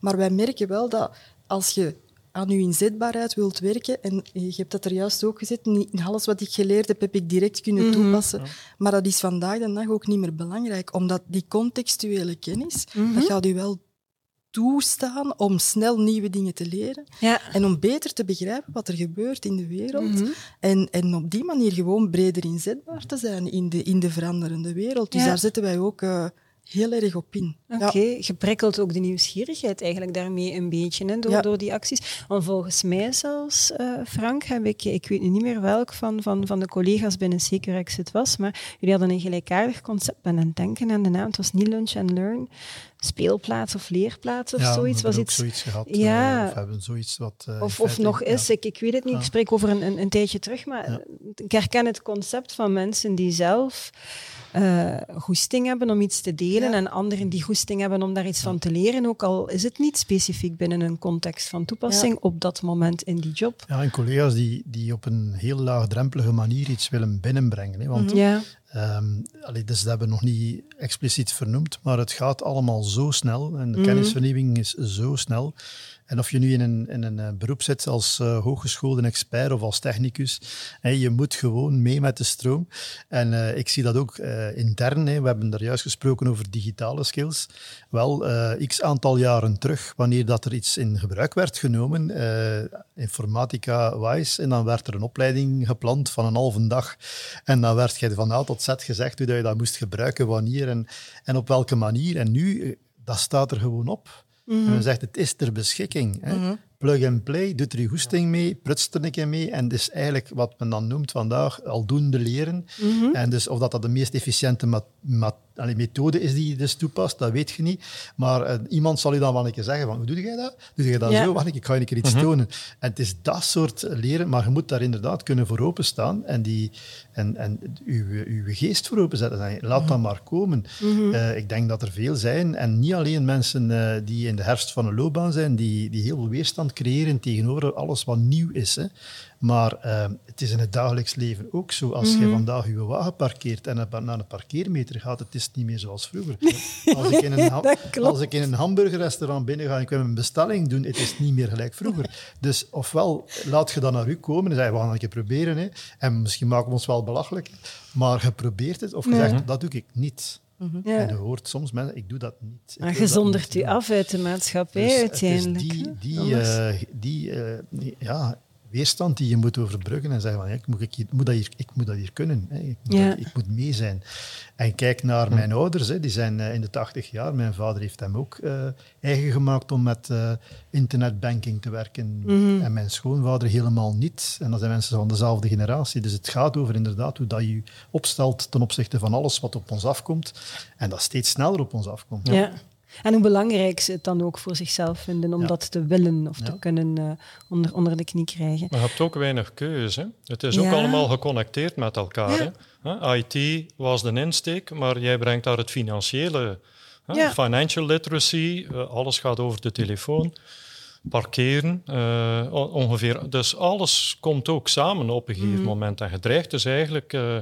Maar wij merken wel dat als je aan je inzetbaarheid wilt werken, en je hebt dat er juist ook gezet, niet alles wat ik geleerd heb, heb ik direct kunnen mhm. toepassen. Maar dat is vandaag de dag ook niet meer belangrijk, omdat die contextuele kennis, mhm. dat gaat u wel toestaan om snel nieuwe dingen te leren ja. en om beter te begrijpen wat er gebeurt in de wereld. Mhm. en, en op die manier gewoon breder inzetbaar te zijn in de, in de veranderende wereld. Dus daar zetten wij ook uh, heel erg op in. Oké, okay. je prikkelt ook de nieuwsgierigheid eigenlijk daarmee een beetje hè, door, door die acties. Want volgens mij zelfs, uh, Frank, heb ik, ik weet niet meer welk van, van, van de collega's binnen Securex het was, maar jullie hadden een gelijkaardig concept. Ben aan het denken aan de naam, het was niet Lunch and Learn speelplaats of leerplaats of ja, zoiets. Was iets, zoiets gehad. Ja. Uh, of hebben zoiets wat. Uh, of, of nog is, ik, ik weet het niet, ik spreek over een, een, een tijdje terug, maar ik herken het concept van mensen die zelf uh, goesting hebben om iets te delen en anderen die goesting hebben om daar iets van te leren, ook al is het niet specifiek binnen een context van toepassing op dat moment in die job. Ja, en collega's die, die op een heel laagdrempelige manier iets willen binnenbrengen. Hè, want ja. Um, allee, dus dat hebben we nog niet expliciet vernoemd, maar het gaat allemaal zo snel en de mm kennisvernieuwing is zo snel. En of je nu in een, in een eh, beroep zit als uh, expert of als technicus, je moet gewoon mee met de stroom. En uh, ik zie dat ook intern. We hebben daar juist gesproken over digitale skills. Wel, x aantal jaren terug, wanneer dat er iets in gebruik werd genomen, informatica-wise, en dan werd er een opleiding gepland van een halve dag. En dan werd je van A tot Z gezegd hoe dat je dat moest gebruiken, wanneer en, en op welke manier. En nu, dat staat er gewoon op. En men zegt, het is ter beschikking. Hè. Mhm. Plug and play, doet er je goesting mee, prutst er een keer mee. En dus eigenlijk wat men dan noemt vandaag aldoende leren. Mhm. En dus of dat, dat de meest efficiënte allee, methode is die je dus toepast, dat weet je niet. Maar uh, iemand zal je dan wel een keer zeggen, van, hoe doe jij dat? Doe je dat zo? Wacht, ik ga je een keer iets mhm. tonen. En het is dat soort leren, maar je moet daar inderdaad kunnen voor openstaan en, die, en, en uw, uw geest voor openzetten. Laat mm dat maar komen. Mhm. Eh, ik denk dat er veel zijn, en niet alleen mensen uh, die in de herfst van een loopbaan zijn, die, die heel veel weerstand creëren tegenover alles wat nieuw is. Hè. Maar uh, het is in het dagelijks leven ook zo. Als je mhm. vandaag je wagen parkeert en naar een parkeermeter gaat, het is niet meer zoals vroeger. Als ik in een, als ik in een hamburgerrestaurant binnen ga en ik wil een bestelling doen, het is niet meer gelijk vroeger. Dus ofwel laat je dan naar u komen en zeg we gaan een keer proberen. Hè. En misschien maken we ons wel belachelijk, maar je probeert het of je zegt, dat doe ik niet. Mhm. Ja. En je hoort soms mensen, ik doe dat niet. Maar je zondert u af uit de maatschappij dus uiteindelijk. die, die, uh, die uh, ja, weerstand die je moet overbruggen en zeggen van ja, ik, moet, ik, moet dat hier, ik moet dat hier kunnen. Hè. Ik, moet Ja. dat- ik moet mee zijn. En kijk naar mijn ouders, hè. die zijn eh, in de 80 jaar. Mijn vader heeft hem ook eh, eigen gemaakt om met eh, internetbanking te werken. Mhm. En mijn schoonvader helemaal niet. En dat zijn mensen van dezelfde generatie. Dus het gaat over inderdaad hoe dat je je opstelt ten opzichte van alles wat op ons afkomt. En dat steeds sneller op ons afkomt. Ja. En hoe belangrijk ze het dan ook voor zichzelf vinden om Ja. dat te willen of te kunnen eh, onder, onder de knie krijgen. Maar je hebt ook weinig keuze. Hè? Het is ook allemaal geconnecteerd met elkaar. Ja. Hè? IT was de insteek, maar jij brengt daar het financiële. Hè? Ja. Financial literacy, eh, alles gaat over de telefoon. Parkeren, eh, ongeveer. Dus alles komt ook samen op een gegeven Mhm. moment. En je dreigt dus eigenlijk eh,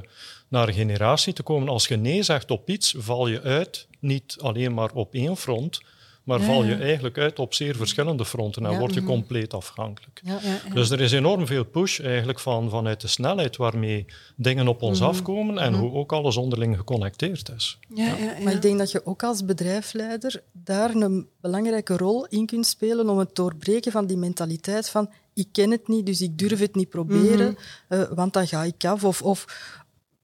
naar een generatie te komen. Als je nee zegt op iets, val je uit, niet alleen maar op één front, maar Ja, val je eigenlijk uit op zeer verschillende fronten en Ja. word je Mhm. compleet afhankelijk. Ja. Ja, ja. Dus er is enorm veel push eigenlijk van, vanuit de snelheid waarmee dingen op ons Mhm. afkomen en hoe ook alles onderling geconnecteerd is. ja, ja, ja. Maar ik denk dat je ook als bedrijfsleider daar een belangrijke rol in kunt spelen om het doorbreken van die mentaliteit van ik ken het niet, dus ik durf het niet proberen, eh, want dan ga ik af. Of, of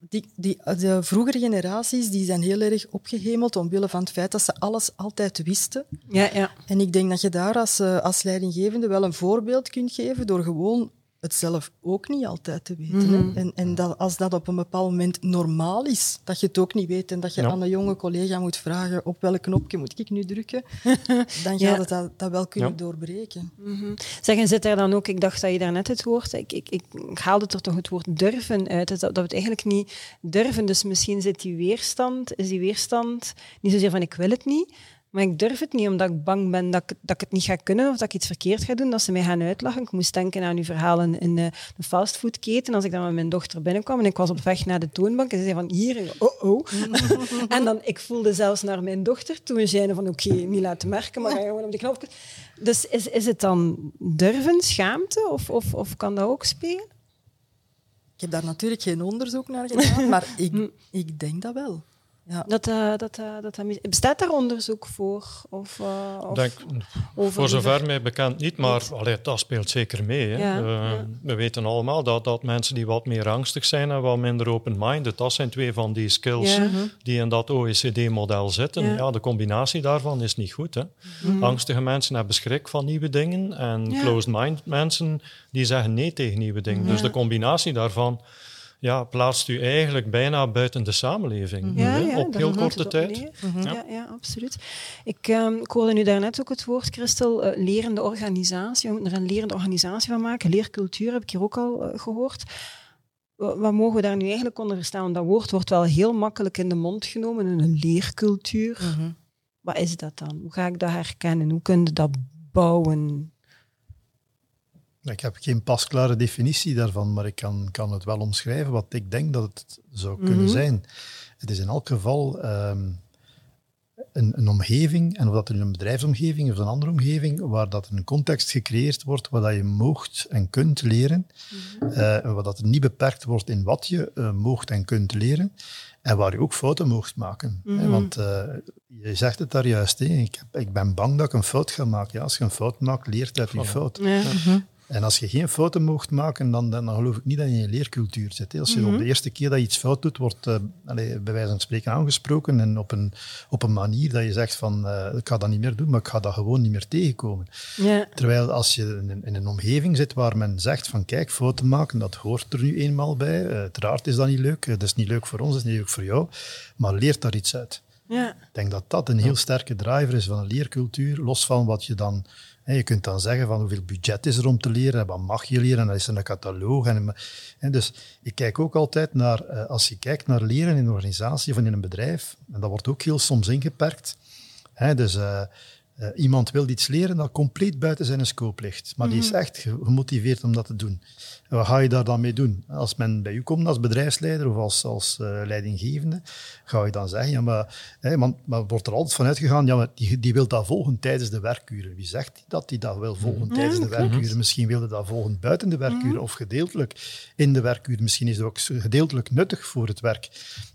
die, die, de vroegere generaties die zijn heel erg opgehemeld omwille van het feit dat ze alles altijd wisten. ja, ja. En ik denk dat je daar als, eh, als leidinggevende wel een voorbeeld kunt geven door gewoon het zelf ook niet altijd te weten. Mhm. En, en dat, als dat op een bepaald moment normaal is, dat je het ook niet weet en dat je Ja. aan een jonge collega moet vragen op welk knopje moet ik nu drukken, dan Ja. gaat het dat, dat wel kunnen Ja. doorbreken. Mhm. Zeg, en zit daar dan ook, ik dacht dat je daarnet het woord, ik, ik, ik, haalde er toch het woord durven uit, dat, dat we het eigenlijk niet durven. Dus misschien zit die weerstand, is die weerstand niet zozeer van ik wil het niet, maar ik durf het niet omdat ik bang ben dat ik, dat ik het niet ga kunnen of dat ik iets verkeerd ga doen, dat ze mij gaan uitlachen. Ik moest denken aan uw verhaal in, in eh, de fastfoodketen, als ik dan met mijn dochter binnenkwam en ik was op weg naar de toonbank en ze zei van hier, en ik, oh oh. en dan, ik voelde zelfs naar mijn dochter toen we zeiden van oké, niet laten merken, maar ga gewoon op de knop. Dus is, is het dan durven, schaamte of, of, of kan dat ook spelen? Ik heb daar natuurlijk geen onderzoek naar gedaan, maar ik, ik denk dat wel. Ja. Dat, eh, dat, eh, dat, dat Bestaat daar onderzoek voor? Of, eh, of Denk, over voor zover mij bekend niet, maar allee, dat speelt zeker mee. Hè. Ja, Eh, ja. We weten allemaal dat, dat mensen die wat meer angstig zijn en wat minder open-minded, dat zijn twee van die skills Ja. die in dat OECD-model zitten. Ja. Ja. de combinatie daarvan is niet goed. Hè. Angstige mensen hebben schrik van nieuwe dingen en Ja. closed-mind mensen die zeggen nee tegen nieuwe dingen. Dus Ja. de combinatie daarvan ja, plaatst u eigenlijk bijna buiten de samenleving. Ja, hè, ja, op heel korte tijd. neer. Ja. Ja, absoluut. Ik, ehm, ik hoorde nu daarnet ook het woord, Christel, eh, lerende organisatie. We moeten er een lerende organisatie van maken. Leercultuur heb ik hier ook al eh, gehoord. Wa- Wat mogen we daar nu eigenlijk onder verstaan? Want dat woord wordt wel heel makkelijk in de mond genomen, een leercultuur. Mhm. Wat is dat dan? Hoe ga ik dat herkennen? Hoe kun je dat bouwen? Ik heb geen pasklare definitie daarvan, maar ik kan, kan het wel omschrijven wat ik denk dat het zou kunnen Mhm. zijn. Het is in elk geval ehm, een, een omgeving, en of dat er een bedrijfsomgeving of een andere omgeving, waar dat een context gecreëerd wordt waar dat je moogt en kunt leren, eh, en waar dat niet beperkt wordt in wat je eh, moogt en kunt leren, en waar je ook fouten moogt maken. hè. Mhm. Want eh, je zegt het daar juist, hè. Ik, heb, ik ben bang dat ik een fout ga maken. Ja, als je een fout maakt, leert uit je fout. Ja. En als je geen fouten mocht maken, dan, dan, dan geloof ik niet dat je in je leercultuur zit. hè. Als je Mhm. op de eerste keer dat je iets fout doet, wordt eh, bij wijze van spreken aangesproken en op een, op een manier dat je zegt van eh, ik ga dat niet meer doen, maar ik ga dat gewoon niet meer tegenkomen. Terwijl als je in een, in een omgeving zit waar men zegt van kijk, fouten maken, dat hoort er nu eenmaal bij. Eh, uiteraard is dat niet leuk, dat is niet leuk voor ons, dat is niet leuk voor jou, maar leert daar iets uit. Ik denk dat dat een heel sterke driver is van een leercultuur, los van wat je dan... Je kunt dan zeggen van hoeveel budget is er om te leren en wat mag je leren en dan is er een catalogus. En, dus ik kijk ook altijd naar, eh, als je kijkt naar leren in een organisatie of in een bedrijf, en dat wordt ook heel soms ingeperkt. Hè, dus eh, iemand wil iets leren dat compleet buiten zijn scope ligt, maar die is echt ge- gemotiveerd om dat te doen. En wat ga je daar dan mee doen? Als men bij u komt als bedrijfsleider of als, als eh, leidinggevende, ga je dan zeggen, ja, maar, hè, want, maar wordt er altijd van uitgegaan, ja, maar die, die wil dat volgen tijdens de werkuren. Wie zegt dat die dat wil volgen tijdens de werkuren? Misschien wilde dat volgen buiten de werkuren of gedeeltelijk in de werkuren. Misschien is het ook gedeeltelijk nuttig voor het werk.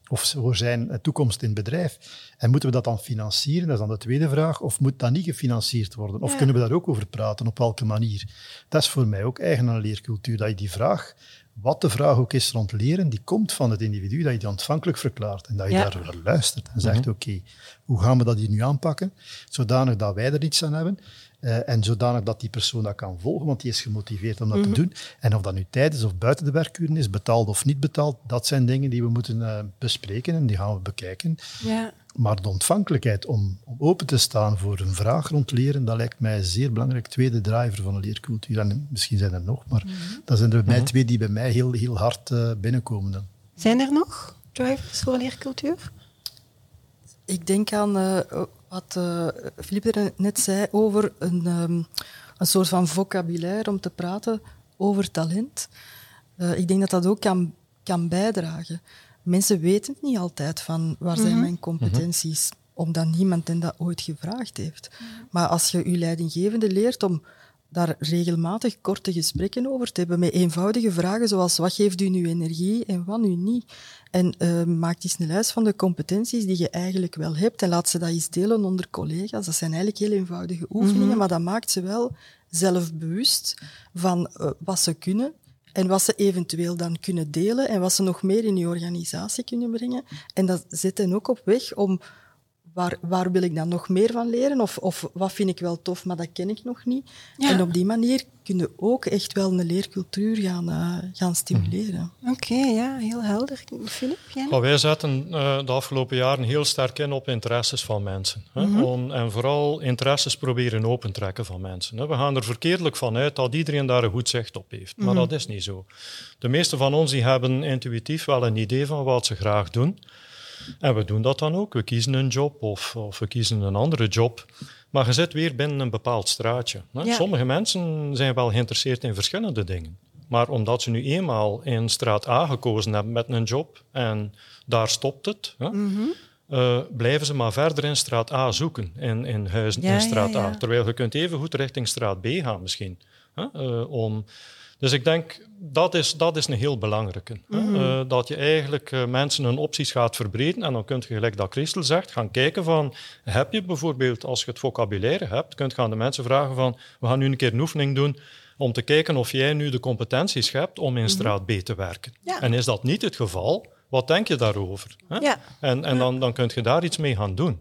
Of voor zijn toekomst in het bedrijf. En moeten we dat dan financieren? Dat is dan de tweede vraag. Of moet dat niet gefinancierd worden? Of kunnen we daar ook over praten? Op welke manier? Dat is voor mij ook eigen aan een leercultuur, dat je die vraag wat de vraag ook is rond leren, die komt van het individu, dat je die ontvankelijk verklaart en dat je ja. daar luistert en zegt, mhm. oké, hoe gaan we dat hier nu aanpakken, zodanig dat wij er iets aan hebben uh, en zodanig dat die persoon dat kan volgen, want die is gemotiveerd om dat te mhm. doen. En of dat nu tijdens of buiten de werkuren is, betaald of niet betaald, dat zijn dingen die we moeten uh, bespreken en die gaan we bekijken. Ja. Maar de ontvankelijkheid om, om, open te staan voor een vraag rond leren, dat lijkt mij zeer belangrijk tweede driver van een leercultuur. En misschien zijn er nog, maar mm dat zijn er bij mij mhm. twee die bij mij heel, heel hard uh, binnenkomen. Dan. Zijn er nog drivers voor leercultuur? Ik denk aan uh, wat uh, Philippe net zei over een, um, een soort van vocabulaire om te praten over talent. ik denk dat dat ook kan, kan bijdragen mensen weten niet altijd van waar zijn mhm. mijn competenties, omdat niemand hen dat ooit gevraagd heeft. Maar als je je leidinggevende leert om daar regelmatig korte gesprekken over te hebben met eenvoudige vragen zoals wat geeft u nu energie en wat nu niet. En uh, maak eens een lijst van de competenties die je eigenlijk wel hebt en laat ze dat eens delen onder collega's. Dat zijn eigenlijk heel eenvoudige oefeningen, mhm. maar dat maakt ze wel zelfbewust van uh, wat ze kunnen en wat ze eventueel dan kunnen delen en wat ze nog meer in je organisatie kunnen brengen. En dat zet hen ook op weg om waar, waar wil ik dan nog meer van leren? Of, of wat vind ik wel tof, maar dat ken ik nog niet? En op die manier kun je ook echt wel een leercultuur gaan, uh, gaan stimuleren. Oké, ja, heel helder. Philip, jij? wij zetten uh, de afgelopen jaren heel sterk in op interesses van mensen. Hè? Mhm. Om, en vooral interesses proberen open trekken van mensen. Hè? We gaan er verkeerdelijk van uit dat iedereen daar een goed zicht op heeft. Maar mhm. dat is niet zo. De meeste van ons die hebben intuïtief wel een idee van wat ze graag doen. En we doen dat dan ook. We kiezen een job of, of we kiezen een andere job. Maar je zit weer binnen een bepaald straatje. Hè? Sommige mensen zijn wel geïnteresseerd in verschillende dingen. Maar omdat ze nu eenmaal in straat A gekozen hebben met een job en daar stopt het, hè, mhm. eh, blijven ze maar verder in straat A zoeken, in, in huizen in straat A. Terwijl je kunt even goed richting straat B gaan misschien. Hè, uh, om dus ik denk, dat is, dat is een heel belangrijke. Mm uh, dat je eigenlijk uh, mensen hun opties gaat verbreden en dan kun je, gelijk dat Christel zegt, gaan kijken van, heb je bijvoorbeeld, als je het vocabulaire hebt, kunt je aan de mensen vragen van, we gaan nu een keer een oefening doen om te kijken of jij nu de competenties hebt om in mhm. straat B te werken. En is dat niet het geval, wat denk je daarover? Hè? Ja. En, en dan, dan kun je daar iets mee gaan doen.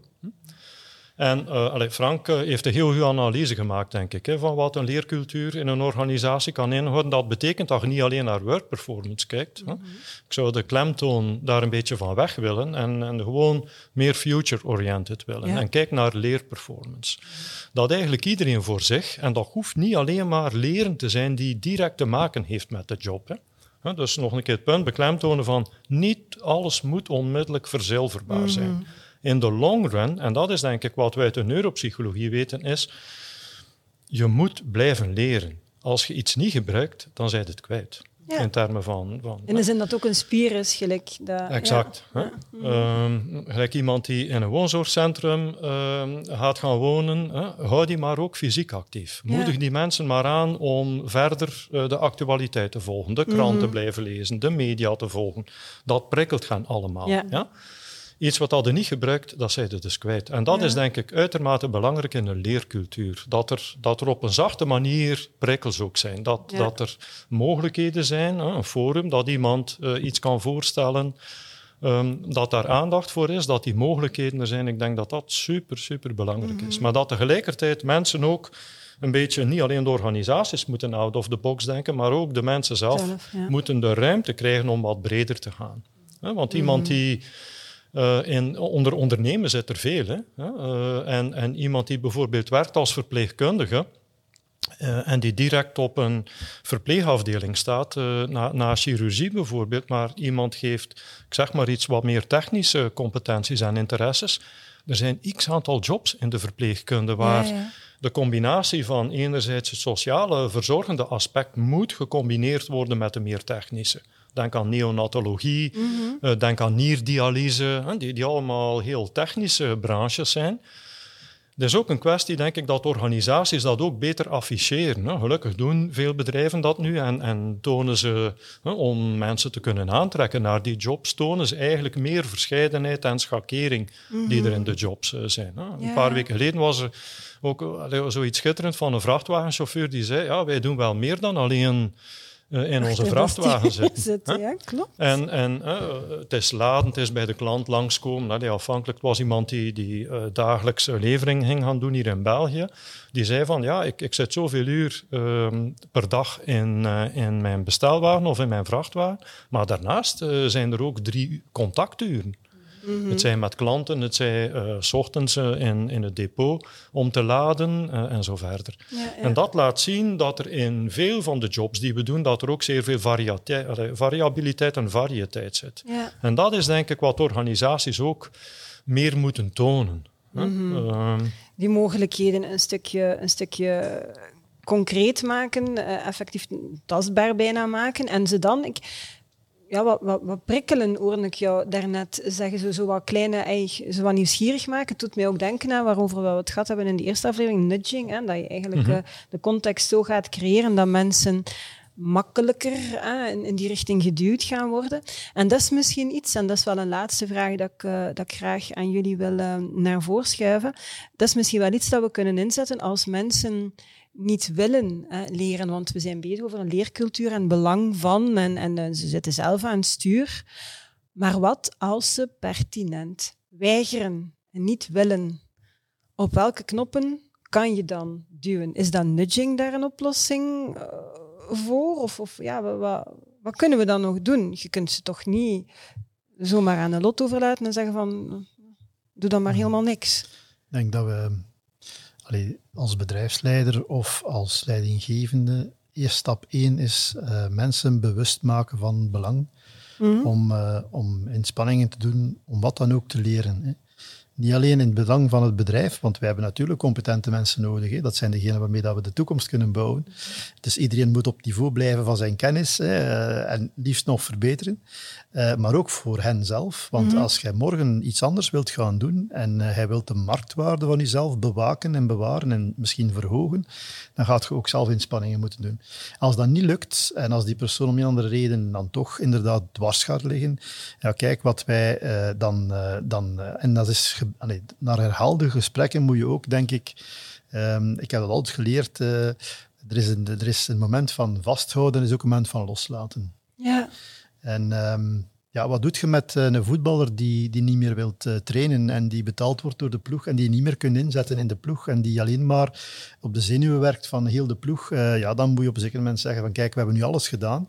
En uh, Frank uh, heeft een heel goede analyse gemaakt, denk ik, hè, van wat een leercultuur in een organisatie kan inhouden. Dat betekent dat je niet alleen naar work performance kijkt. hè. Mhm. Ik zou de klemtoon daar een beetje van weg willen en, en gewoon meer future-oriented willen. En kijk naar leerperformance. Dat eigenlijk iedereen voor zich, en dat hoeft niet alleen maar leren te zijn die direct te maken heeft met de job. Hè. Dus nog een keer het punt beklemtonen van niet alles moet onmiddellijk verzilverbaar zijn. Mhm in de long run, en dat is denk ik wat wij uit de neuropsychologie weten, is je moet blijven leren. Als je iets niet gebruikt, dan zijn het kwijt. In termen van, van... In de zin dat ook een spier is, gelijk... Dat, exact. Ja. Ehm, gelijk iemand die in een woonzorgcentrum uh, gaat gaan wonen, hè? hou die maar ook fysiek actief. Moedig die mensen maar aan om verder uh, de actualiteit te volgen, de krant te mhm. blijven lezen, de media te volgen. Dat prikkelt gaan allemaal. Ja? Iets wat hadden niet gebruikt, dat zijn ze dus kwijt. En dat is denk ik uitermate belangrijk in een leercultuur. Dat er, dat er op een zachte manier prikkels ook zijn. Dat, dat er mogelijkheden zijn, een forum, dat iemand uh, iets kan voorstellen. Um, dat daar aandacht voor is, dat die mogelijkheden er zijn. Ik denk dat dat super, super belangrijk is. Mhm. Maar dat tegelijkertijd mensen ook een beetje niet alleen de organisaties moeten out of the box denken, maar ook de mensen zelf, moeten de ruimte krijgen om wat breder te gaan. Want iemand mhm. die uh, in, onder ondernemen zit er veel. Hè? Uh, en, en iemand die bijvoorbeeld werkt als verpleegkundige. Uh, en die direct op een verpleegafdeling staat, na, na, chirurgie bijvoorbeeld, maar iemand geeft, ik zeg maar iets wat meer technische competenties en interesses. Er zijn x aantal jobs in de verpleegkunde waar de combinatie van enerzijds het sociale verzorgende aspect moet gecombineerd worden met de meer technische. Denk aan neonatologie, mm denk aan nierdialyse, die, die allemaal heel technische branches zijn. Het is ook een kwestie, denk ik, dat organisaties dat ook beter afficheren. Gelukkig doen veel bedrijven dat nu en, en tonen ze, om mensen te kunnen aantrekken naar die jobs, tonen ze eigenlijk meer verscheidenheid en schakering die er in de jobs eh, zijn. Een paar weken geleden was er ook zoiets schitterend van een vrachtwagenchauffeur die zei, ja, wij doen wel meer dan alleen uh, in onze vrachtwagen zitten. ja, klopt. En, en uh, het is laden, het is bij de klant langskomen. Nou, die afhankelijk was iemand die, die uh, dagelijks levering ging gaan doen hier in België. Die zei van, ja, ik, ik zit zoveel uur ehm, per dag in, in mijn bestelwagen of in mijn vrachtwagen. Maar daarnaast zijn er ook drie contacturen. Mhm. Het zijn met klanten, het zijn uh, s ochtends uh, in, in het depot om te laden uh, en zo verder. Ja, ja. En dat laat zien dat er in veel van de jobs die we doen, dat er ook zeer veel variabiliteit en variëteit zit. Ja. En dat is denk ik wat organisaties ook meer moeten tonen. Mm -hmm. die mogelijkheden een stukje, een stukje concreet maken, effectief tastbaar bijna maken. En ze dan... Ik, ja, wat, wat, wat, prikkelen hoorde ik jou daarnet zeggen. Zo, zo wat kleine, eigenlijk, zo wat nieuwsgierig maken. Het doet mij ook denken aan waarover we het gehad hebben in de eerste aflevering, nudging. Hè, dat je eigenlijk mm de context zo gaat creëren dat mensen makkelijker in, in, die richting geduwd gaan worden. En dat is misschien iets, en dat is wel een laatste vraag dat ik, uh, dat ik graag aan jullie wil uh, naar voren schuiven. Dat is misschien wel iets dat we kunnen inzetten als mensen niet willen leren, want we zijn bezig over een leercultuur en belang van, en, en eh, ze zitten zelf aan het stuur. Maar wat als ze pertinent weigeren en niet willen? Op welke knoppen kan je dan duwen? Is dan nudging daar een oplossing uh, voor? Of, of ja, wat, wat, kunnen we dan nog doen? Je kunt ze toch niet zomaar aan de lot overlaten en zeggen van doe dan maar helemaal niks. Ik denk dat we als bedrijfsleider of als leidinggevende, eerst stap één is uh, mensen bewust maken van belang. Mhm. om, uh, om inspanningen te doen, om wat dan ook te leren. Hè. Niet alleen in het belang van het bedrijf, want wij hebben natuurlijk competente mensen nodig. Hè. Dat zijn degenen waarmee dat we de toekomst kunnen bouwen. Dus iedereen moet op niveau blijven van zijn kennis hè, eh, en liefst nog verbeteren. Uh, maar ook voor hen zelf. Want mhm. als jij morgen iets anders wilt gaan doen en uh, hij wilt de marktwaarde van jezelf bewaken en bewaren en misschien verhogen, dan gaat je ook zelf inspanningen moeten doen. Als dat niet lukt en als die persoon om een andere reden dan toch inderdaad dwars gaat liggen, ja, kijk wat wij uh, dan, dan en dat is allee, naar herhaalde gesprekken moet je ook, denk ik, um, ik heb dat altijd geleerd, er, is een, er is een moment van vasthouden, er is ook een moment van loslaten. Ja. En um, ja, wat doet je met uh, een voetballer die, die niet meer wilt uh, trainen en die betaald wordt door de ploeg en die niet meer kunt inzetten in de ploeg en die alleen maar op de zenuwen werkt van heel de ploeg? Uh, ja, dan moet je op een zeker moment zeggen van kijk, we hebben nu alles gedaan.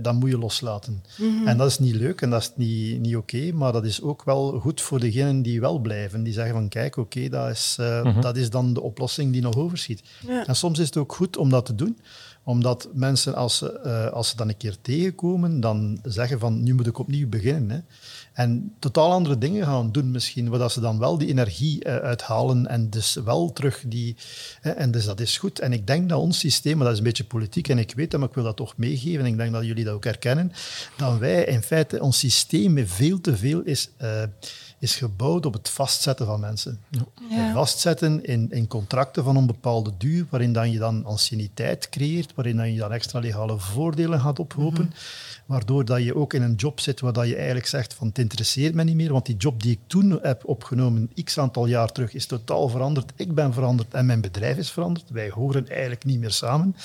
dan moet je loslaten. Mm -hmm. En dat is niet leuk en dat is niet, niet oké, okay, maar dat is ook wel goed voor degenen die wel blijven. Die zeggen van kijk, oké, okay, dat, is, mm -hmm. dat is dan de oplossing die nog overschiet. Ja. En soms is het ook goed om dat te doen omdat mensen, als ze, uh, als ze dan een keer tegenkomen, dan zeggen van nu moet ik opnieuw beginnen. Hè. En totaal andere dingen gaan doen misschien, waar ze dan wel die energie uh, uithalen en dus wel terug die... Hè, en dus dat is goed. En ik denk dat ons systeem, dat is een beetje politiek en ik weet dat, maar ik wil dat toch meegeven en ik denk dat jullie dat ook herkennen, dat wij in feite, ons systeem veel te veel is... Uh, is gebouwd op het vastzetten van mensen. Ja. Vastzetten in, in contracten van een bepaalde duur, waarin dan je dan anciëniteit creëert, waarin dan je dan extra legale voordelen gaat ophopen, mhm. waardoor dat je ook in een job zit waar dat je eigenlijk zegt van het interesseert me niet meer, want die job die ik toen heb opgenomen, x aantal jaar terug, is totaal veranderd. Ik ben veranderd en mijn bedrijf is veranderd. Wij horen eigenlijk niet meer samen.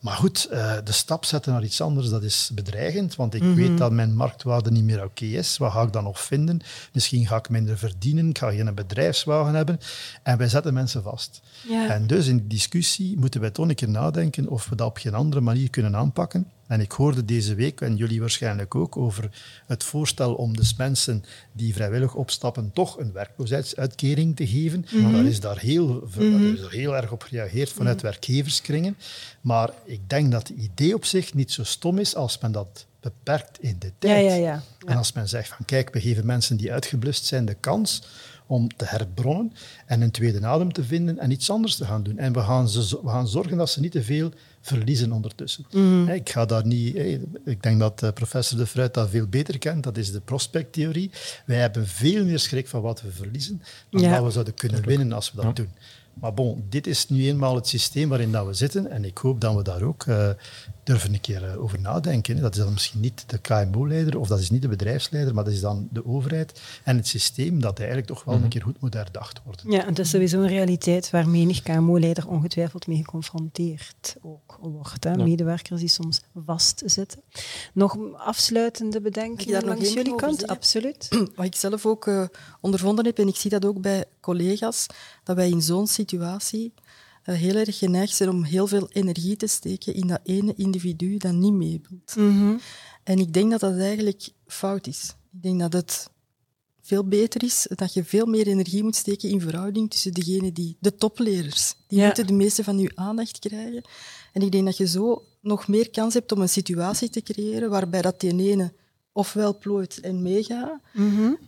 Maar goed, uh, de stap zetten naar iets anders, dat is bedreigend, want ik mm -hmm. weet dat mijn marktwaarde niet meer oké okay is. Wat ga ik dan nog vinden? Misschien ga ik minder verdienen, ik ga geen bedrijfswagen hebben. En wij zetten mensen vast. Ja. En dus in die discussie moeten wij toch een keer nadenken of we dat op geen andere manier kunnen aanpakken. En ik hoorde deze week, en jullie waarschijnlijk ook, over het voorstel om dus mensen die vrijwillig opstappen toch een werkloosheidsuitkering te geven. Mm -hmm. Daar is daar heel, mm -hmm. is er heel erg op gereageerd vanuit mm -hmm. werkgeverskringen. Maar ik denk dat het idee op zich niet zo stom is als men dat beperkt in de tijd. Ja, ja, ja. En als men zegt van kijk, we geven mensen die uitgeblust zijn de kans om te herbronnen en een tweede adem te vinden en iets anders te gaan doen. En we gaan, ze, we gaan zorgen dat ze niet te veel verliezen ondertussen. Mhm. Ik ga daar niet... Ik denk dat eh, professor De Fruit dat veel beter kent. Dat is de prospecttheorie. Wij hebben veel meer schrik van wat we verliezen dan ja. dat we zouden kunnen winnen als we dat doen. Maar bon, dit is nu eenmaal het systeem waarin dat we zitten en ik hoop dat we daar ook uh, durven een keer uh, over nadenken. Dat is dan misschien niet de KMO-leider of dat is niet de bedrijfsleider, maar dat is dan de overheid en het systeem dat eigenlijk toch wel een mhm. keer goed moet herdacht worden. Ja, en dat is sowieso een realiteit waar menig KMO-leider ongetwijfeld mee geconfronteerd ook wordt. Hè? Medewerkers die soms vastzitten. Nog afsluitende bedenkingen langs jullie kant? Absoluut. Wat ik zelf ook uh, ondervonden heb, en ik zie dat ook bij collega's, dat wij in zo'n situatie heel erg geneigd zijn om heel veel energie te steken in dat ene individu dat niet meedoet. Mm En ik denk dat dat eigenlijk fout is. Ik denk dat het veel beter is dat je veel meer energie moet steken in verhouding tussen degene die, de toplerers, die moeten de meeste van je aandacht krijgen. En ik denk dat je zo nog meer kans hebt om een situatie te creëren waarbij dat die ene ofwel plooit en meegaat, mm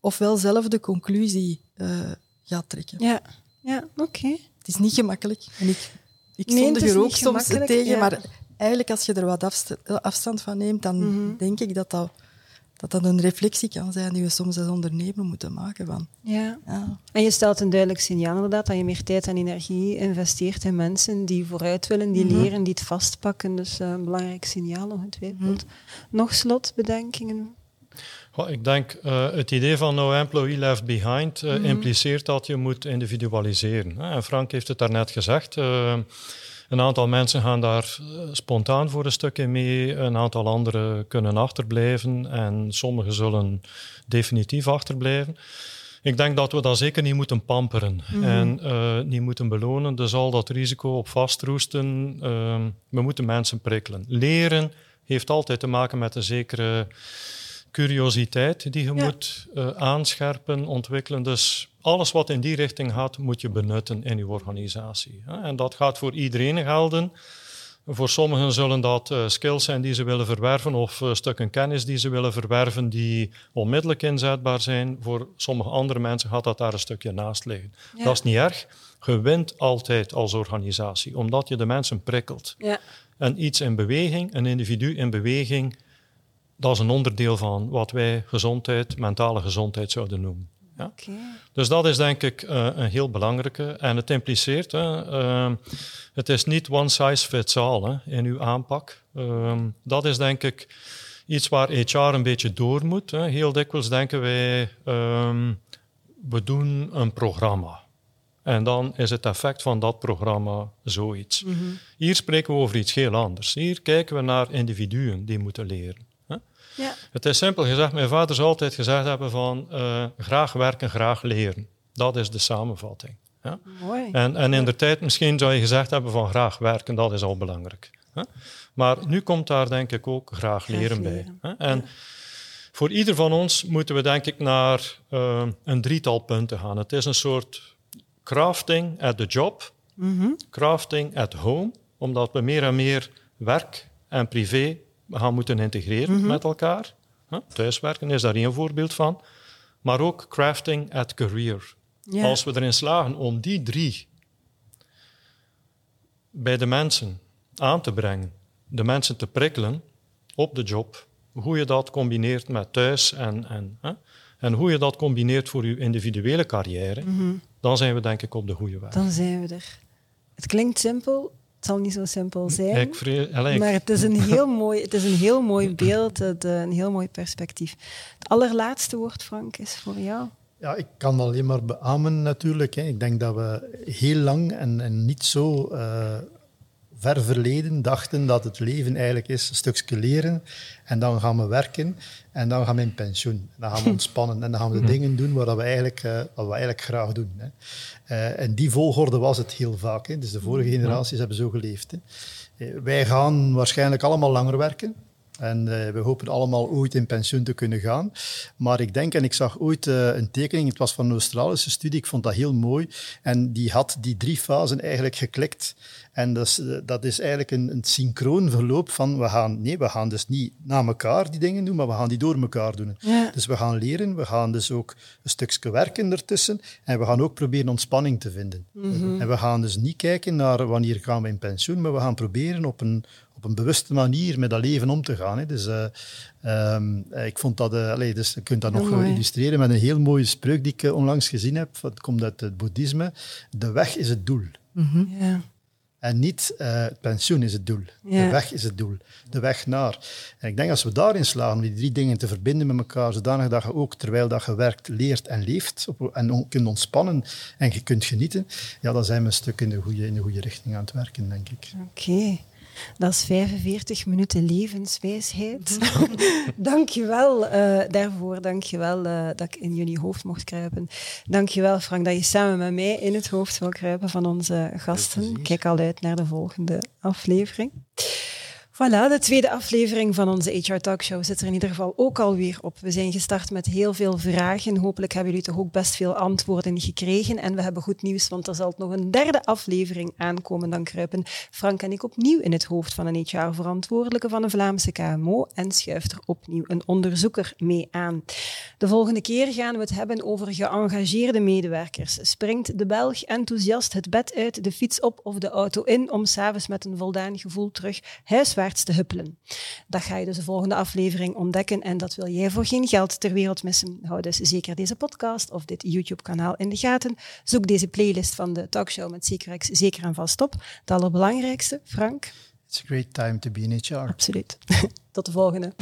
ofwel zelf de conclusie uh, gaat trekken. Ja, ja oké. Het is niet gemakkelijk. En ik, ik nee, er ook soms tegen, maar eigenlijk als je er wat afstand van neemt, dan mhm. denk ik dat dat, dat dat een reflectie kan zijn die we soms als ondernemer moeten maken. Van. Ja. ja. En je stelt een duidelijk signaal inderdaad, dat je meer tijd en energie investeert in mensen die vooruit willen, die mhm. leren, die het vastpakken. Dus uh, een belangrijk signaal ongetwijfeld. Mm Nog slotbedenkingen? Ik denk uh, het idee van no employee left behind uh, impliceert dat je moet individualiseren. En Frank heeft het daarnet gezegd. Uh, een aantal mensen gaan daar spontaan voor een stukje mee, een aantal anderen kunnen achterblijven en sommigen zullen definitief achterblijven. Ik denk dat we dat zeker niet moeten pamperen mhm. en niet moeten belonen. Er zal dat risico op vastroesten. we moeten mensen prikkelen. Leren heeft altijd te maken met een zekere curiositeit die je moet uh, aanscherpen, ontwikkelen. Dus alles wat in die richting gaat, moet je benutten in je organisatie. En dat gaat voor iedereen gelden. Voor sommigen zullen dat uh, skills zijn die ze willen verwerven of uh, stukken kennis die ze willen verwerven die onmiddellijk inzetbaar zijn. Voor sommige andere mensen gaat dat daar een stukje naast liggen. Dat is niet erg. Je wint altijd als organisatie, omdat je de mensen prikkelt. Ja. En iets in beweging, een individu in beweging, dat is een onderdeel van wat wij gezondheid, mentale gezondheid zouden noemen. Ja? Dus dat is denk ik uh, een heel belangrijke. En het impliceert, hè, uh, het is niet one size fits all hè, in uw aanpak. Uh, dat is denk ik iets waar HR een beetje door moet. Hè. Heel dikwijls denken wij, ehm, we doen een programma. En dan is het effect van dat programma zoiets. Mm -hmm. Hier spreken we over iets heel anders. Hier kijken we naar individuen die moeten leren. Ja. Het is simpel gezegd, mijn vader zou altijd gezegd hebben van uh, graag werken, graag leren. Dat is de samenvatting. Ja? Mooi. En, en in de tijd misschien zou je gezegd hebben van graag werken, dat is al belangrijk. Hè? Maar nu komt daar denk ik ook graag, leren, bij. Hè? En voor ieder van ons moeten we denk ik naar uh, een drietal punten gaan. Het is een soort crafting at the job, mm -hmm. crafting at home, omdat we meer en meer werk en privé gaan moeten integreren mhm. met elkaar. Thuiswerken is daar één voorbeeld van. Maar ook crafting at career. Als we erin slagen om die drie bij de mensen aan te brengen, de mensen te prikkelen op de job, hoe je dat combineert met thuis en, en, hè, en hoe je dat combineert voor je individuele carrière, mhm. dan zijn we denk ik op de goede weg. Dan zijn we er. Het klinkt simpel, het zal niet zo simpel zijn. maar het is, een heel mooi, het is een heel mooi beeld, een heel mooi perspectief. Het allerlaatste woord, Frank, is voor jou. Ja, ik kan alleen maar beamen natuurlijk. Hè. Ik denk dat we heel lang en, en niet zo uh, ver verleden dachten dat het leven eigenlijk is een stukje leren en dan gaan we werken en dan gaan we in pensioen. En dan gaan we ontspannen en dan gaan we de dingen doen wat we eigenlijk, uh, wat we eigenlijk graag doen. Hè. Uh, en die volgorde was het heel vaak. Hè. Dus de vorige generaties hebben zo geleefd. Hè. wij gaan waarschijnlijk allemaal langer werken. En we hopen allemaal ooit in pensioen te kunnen gaan. Maar ik denk, en ik zag ooit een tekening, het was van een Australische studie, ik vond dat heel mooi. En die had die drie fasen eigenlijk geklikt. En dat is, dat is eigenlijk een, een synchroon verloop van, we gaan, nee, we gaan dus niet na elkaar die dingen doen, maar we gaan die door elkaar doen. Dus we gaan leren, we gaan dus ook een stukje werken ertussen en we gaan ook proberen ontspanning te vinden. Mhm. En we gaan dus niet kijken naar wanneer gaan we in pensioen, maar we gaan proberen op een, op een bewuste manier met dat leven om te gaan. Hè. Dus uh, um, ik vond dat, uh, allez, dus je kunt dat nog illustreren met een heel mooie spreuk die ik uh, onlangs gezien heb. Het komt uit het boeddhisme. De weg is het doel. Mm ja. En niet uh, het pensioen is het doel. De weg is het doel. De weg naar. En ik denk als we daarin slagen om die drie dingen te verbinden met elkaar, zodanig dat je ook terwijl dat je werkt, leert en leeft en kunt ontspannen en je kunt genieten, ja, dan zijn we een stuk in de goede, in de goede richting aan het werken, denk ik. Oké. Dat is 45 minuten levenswijsheid. dank je wel uh, daarvoor. Dank je wel uh, dat ik in jullie hoofd mocht kruipen. Dank je wel, Frank, dat je samen met mij in het hoofd wil kruipen van onze gasten. Kijk al uit naar de volgende aflevering. Voilà, de tweede aflevering van onze HR Talk Show zit er in ieder geval ook alweer op. We zijn gestart met heel veel vragen. Hopelijk hebben jullie toch ook best veel antwoorden gekregen. En we hebben goed nieuws, want er zal nog een derde aflevering aankomen. Dan kruipen Frank en ik opnieuw in het hoofd van een HR-verantwoordelijke van een Vlaamse KMO en schuift er opnieuw een onderzoeker mee aan. De volgende keer gaan we het hebben over geëngageerde medewerkers. Springt de Belg enthousiast het bed uit, de fiets op of de auto in om s'avonds met een voldaan gevoel terug huiswaarts te huppelen. Dat ga je dus de volgende aflevering ontdekken en dat wil jij voor geen geld ter wereld missen. Hou dus zeker deze podcast of dit YouTube-kanaal in de gaten. Zoek deze playlist van de talkshow met Secrex zeker en vast op. Het allerbelangrijkste, Frank. It's a great time to be in HR. Absoluut. Tot de volgende.